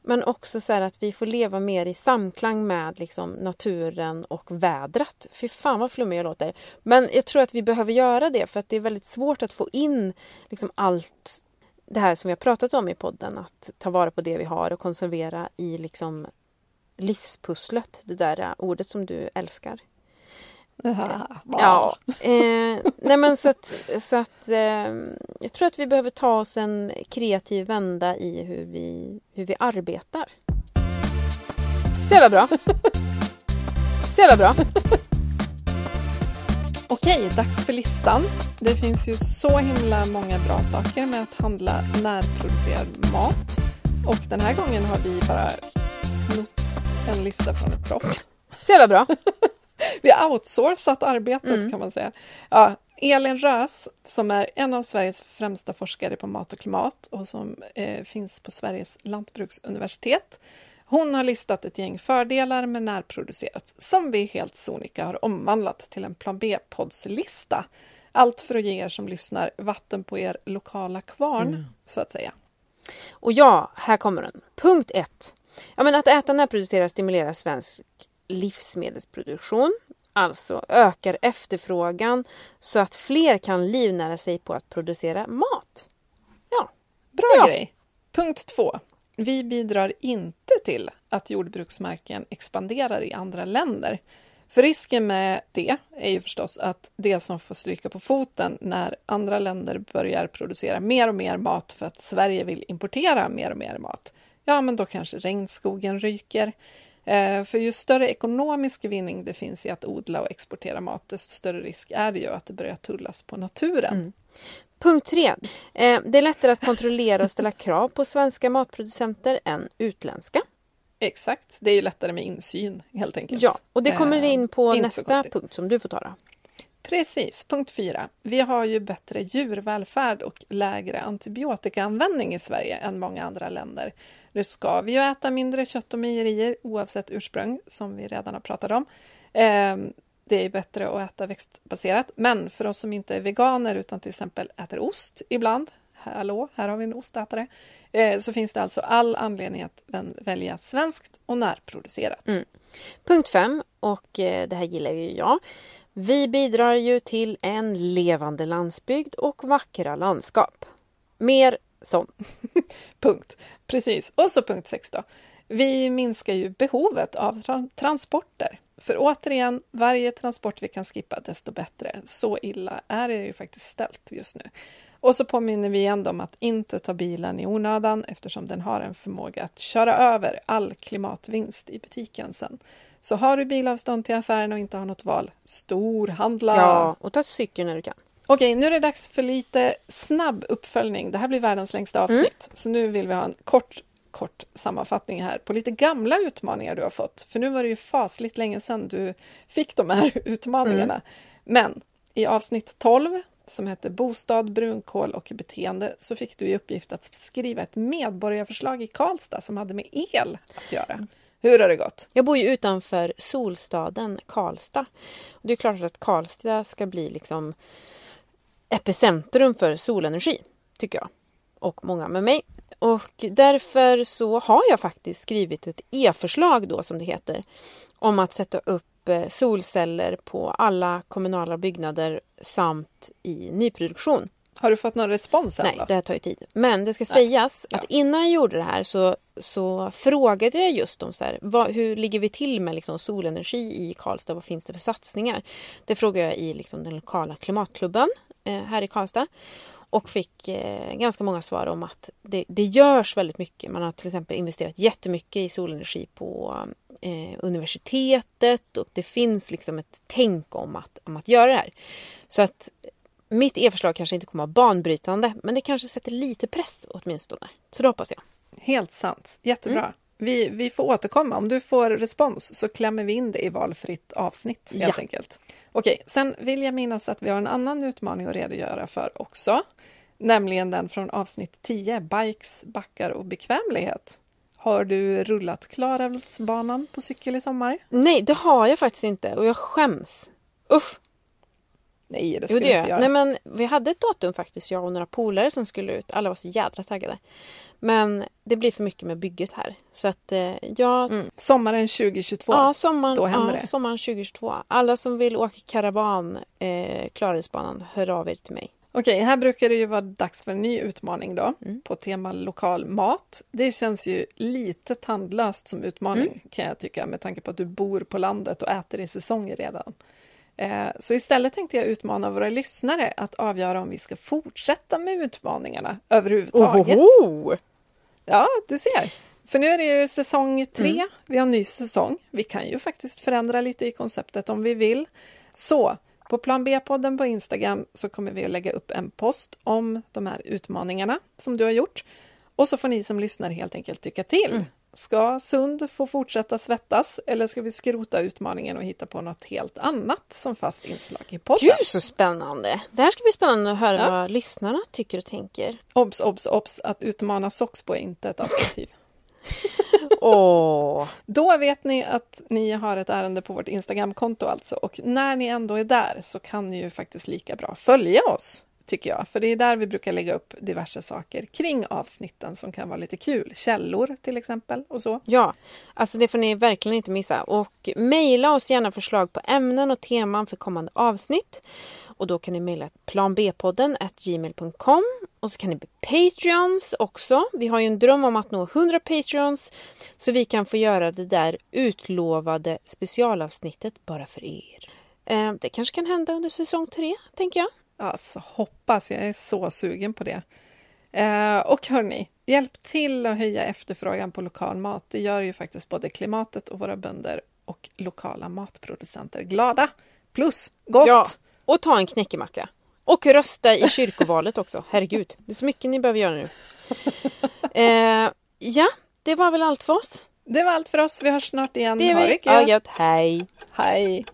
[SPEAKER 1] Men också så att vi får leva mer i samklang med liksom, naturen och vädret. Fy fan vad flummig jag låter. Men jag tror att vi behöver göra det för att det är väldigt svårt att få in liksom, allt det här som vi har pratat om i podden. Att ta vara på det vi har och konservera i liksom, livspusslet, det där äh, ordet som du älskar. ja. Eh, nej men så att, så att eh, jag tror att vi behöver ta oss en kreativ vända i hur vi, hur vi arbetar. Så jävla bra! Så jävla bra!
[SPEAKER 2] Okej, dags för listan. Det finns ju så himla många bra saker med att handla närproducerad mat. Och den här gången har vi bara snott en lista från ett proffs.
[SPEAKER 1] Så jävla bra!
[SPEAKER 2] Vi har outsourcat arbetet mm. kan man säga. Ja, Elin Rös, som är en av Sveriges främsta forskare på mat och klimat och som eh, finns på Sveriges lantbruksuniversitet. Hon har listat ett gäng fördelar med närproducerat som vi helt sonika har omvandlat till en plan B-poddslista. Allt för att ge er som lyssnar vatten på er lokala kvarn, mm. så att säga.
[SPEAKER 1] Och ja, här kommer den. Punkt 1. Ja, men att äta närproducerat stimulerar svensk livsmedelsproduktion. Alltså ökar efterfrågan så att fler kan livnära sig på att producera mat. Ja.
[SPEAKER 2] Bra ja. grej! Punkt två. Vi bidrar inte till att jordbruksmarken expanderar i andra länder. För risken med det är ju förstås att det som får stryka på foten när andra länder börjar producera mer och mer mat för att Sverige vill importera mer och mer mat, ja men då kanske regnskogen ryker. Eh, för ju större ekonomisk vinning det finns i att odla och exportera mat, desto större risk är det ju att det börjar tullas på naturen. Mm.
[SPEAKER 1] Punkt 3. Eh, det är lättare att kontrollera och ställa krav på svenska matproducenter än utländska.
[SPEAKER 2] Exakt, det är ju lättare med insyn helt enkelt.
[SPEAKER 1] Ja, och det kommer eh, in på nästa punkt som du får ta då.
[SPEAKER 2] Precis, punkt fyra. Vi har ju bättre djurvälfärd och lägre antibiotikaanvändning i Sverige än många andra länder. Nu ska vi ju äta mindre kött och mejerier oavsett ursprung, som vi redan har pratat om. Ehm, det är bättre att äta växtbaserat, men för oss som inte är veganer utan till exempel äter ost ibland, hallå, här har vi en ostätare, eh, så finns det alltså all anledning att välja svenskt och närproducerat. Mm.
[SPEAKER 1] Punkt fem, och eh, det här gillar ju jag. Vi bidrar ju till en levande landsbygd och vackra landskap. Mer sånt.
[SPEAKER 2] punkt. Precis. Och så punkt 6 då. Vi minskar ju behovet av tra transporter. För återigen, varje transport vi kan skippa, desto bättre. Så illa är det ju faktiskt ställt just nu. Och så påminner vi igen om att inte ta bilen i onödan eftersom den har en förmåga att köra över all klimatvinst i butiken sen. Så har du bilavstånd till affären och inte har något val, storhandla!
[SPEAKER 1] Ja, och ta cykeln när du kan.
[SPEAKER 2] Okej, nu är det dags för lite snabb uppföljning. Det här blir världens längsta avsnitt, mm. så nu vill vi ha en kort kort sammanfattning här på lite gamla utmaningar du har fått. För nu var det ju fasligt länge sedan du fick de här utmaningarna. Mm. Men i avsnitt 12 som hette Bostad, brunkol och beteende så fick du i uppgift att skriva ett medborgarförslag i Karlstad som hade med el att göra. Hur har det gått?
[SPEAKER 1] Jag bor ju utanför solstaden Karlstad. Det är klart att Karlstad ska bli liksom epicentrum för solenergi, tycker jag. Och många med mig. Och därför så har jag faktiskt skrivit ett e-förslag då som det heter om att sätta upp eh, solceller på alla kommunala byggnader samt i nyproduktion.
[SPEAKER 2] Har du fått någon respons
[SPEAKER 1] än Nej, då? det tar ju tid. Men det ska Nej. sägas ja. att innan jag gjorde det här så, så frågade jag just om så här, vad, hur ligger vi till med liksom solenergi i Karlstad? Vad finns det för satsningar? Det frågade jag i liksom den lokala klimatklubben eh, här i Karlstad och fick eh, ganska många svar om att det, det görs väldigt mycket. Man har till exempel investerat jättemycket i solenergi på eh, universitetet och det finns liksom ett tänk om att, om att göra det här. Så att mitt e-förslag kanske inte kommer att vara banbrytande men det kanske sätter lite press åtminstone. Så det hoppas jag.
[SPEAKER 2] Helt sant. Jättebra. Mm. Vi, vi får återkomma. Om du får respons så klämmer vi in det i valfritt avsnitt helt ja. enkelt. Okej, sen vill jag minnas att vi har en annan utmaning att redogöra för också. Nämligen den från avsnitt 10, Bikes, backar och bekvämlighet. Har du rullat Klarälvsbanan på cykel i sommar?
[SPEAKER 1] Nej, det har jag faktiskt inte och jag skäms. Usch!
[SPEAKER 2] Nej, det ska jo, det du inte göra.
[SPEAKER 1] Nej, men vi hade ett datum faktiskt, jag och några polare som skulle ut. Alla var så jädra taggade. Men det blir för mycket med bygget här. Så att eh, ja... Mm.
[SPEAKER 2] Sommaren 2022,
[SPEAKER 1] ja, sommaren, då händer ja, det. sommaren 2022. Alla som vill åka karavan, eh, Klarälvsbanan, hör av er till mig.
[SPEAKER 2] Okej, här brukar det ju vara dags för en ny utmaning då, mm. på tema lokal mat. Det känns ju lite tandlöst som utmaning mm. kan jag tycka, med tanke på att du bor på landet och äter i säsong redan. Eh, så istället tänkte jag utmana våra lyssnare att avgöra om vi ska fortsätta med utmaningarna överhuvudtaget. Ohoho! Ja, du ser. För nu är det ju säsong tre, mm. vi har en ny säsong. Vi kan ju faktiskt förändra lite i konceptet om vi vill. Så på Plan B-podden på Instagram så kommer vi att lägga upp en post om de här utmaningarna som du har gjort. Och så får ni som lyssnar helt enkelt tycka till. Mm. Ska Sund få fortsätta svettas eller ska vi skrota utmaningen och hitta på något helt annat som fast inslag i podden?
[SPEAKER 1] Gud så spännande! Det här ska bli spännande att höra ja. vad lyssnarna tycker och tänker.
[SPEAKER 2] Obs, obs, obs! Att utmana Soxbo är inte ett alternativ.
[SPEAKER 1] oh.
[SPEAKER 2] Då vet ni att ni har ett ärende på vårt Instagramkonto alltså och när ni ändå är där så kan ni ju faktiskt lika bra följa oss tycker jag. För det är där vi brukar lägga upp diverse saker kring avsnitten som kan vara lite kul. Källor till exempel och så.
[SPEAKER 1] Ja, alltså det får ni verkligen inte missa. Och mejla oss gärna förslag på ämnen och teman för kommande avsnitt. Och då kan ni mejla planbpodden gmail.com och så kan ni bli Patreons också. Vi har ju en dröm om att nå 100 Patreons så vi kan få göra det där utlovade specialavsnittet bara för er. Eh, det kanske kan hända under säsong tre, tänker jag.
[SPEAKER 2] Alltså hoppas, jag är så sugen på det. Eh, och hörni, hjälp till att höja efterfrågan på lokal mat. Det gör ju faktiskt både klimatet och våra bönder och lokala matproducenter glada. Plus gott!
[SPEAKER 1] Ja, och ta en knäckemacka. Och rösta i kyrkovalet också. Herregud, det är så mycket ni behöver göra nu. Eh, ja, det var väl allt för oss.
[SPEAKER 2] Det var allt för oss. Vi hörs snart igen.
[SPEAKER 1] Det är
[SPEAKER 2] ha
[SPEAKER 1] vi.
[SPEAKER 2] det
[SPEAKER 1] Ja,
[SPEAKER 2] gött.
[SPEAKER 1] gött. Hej!
[SPEAKER 2] Hej!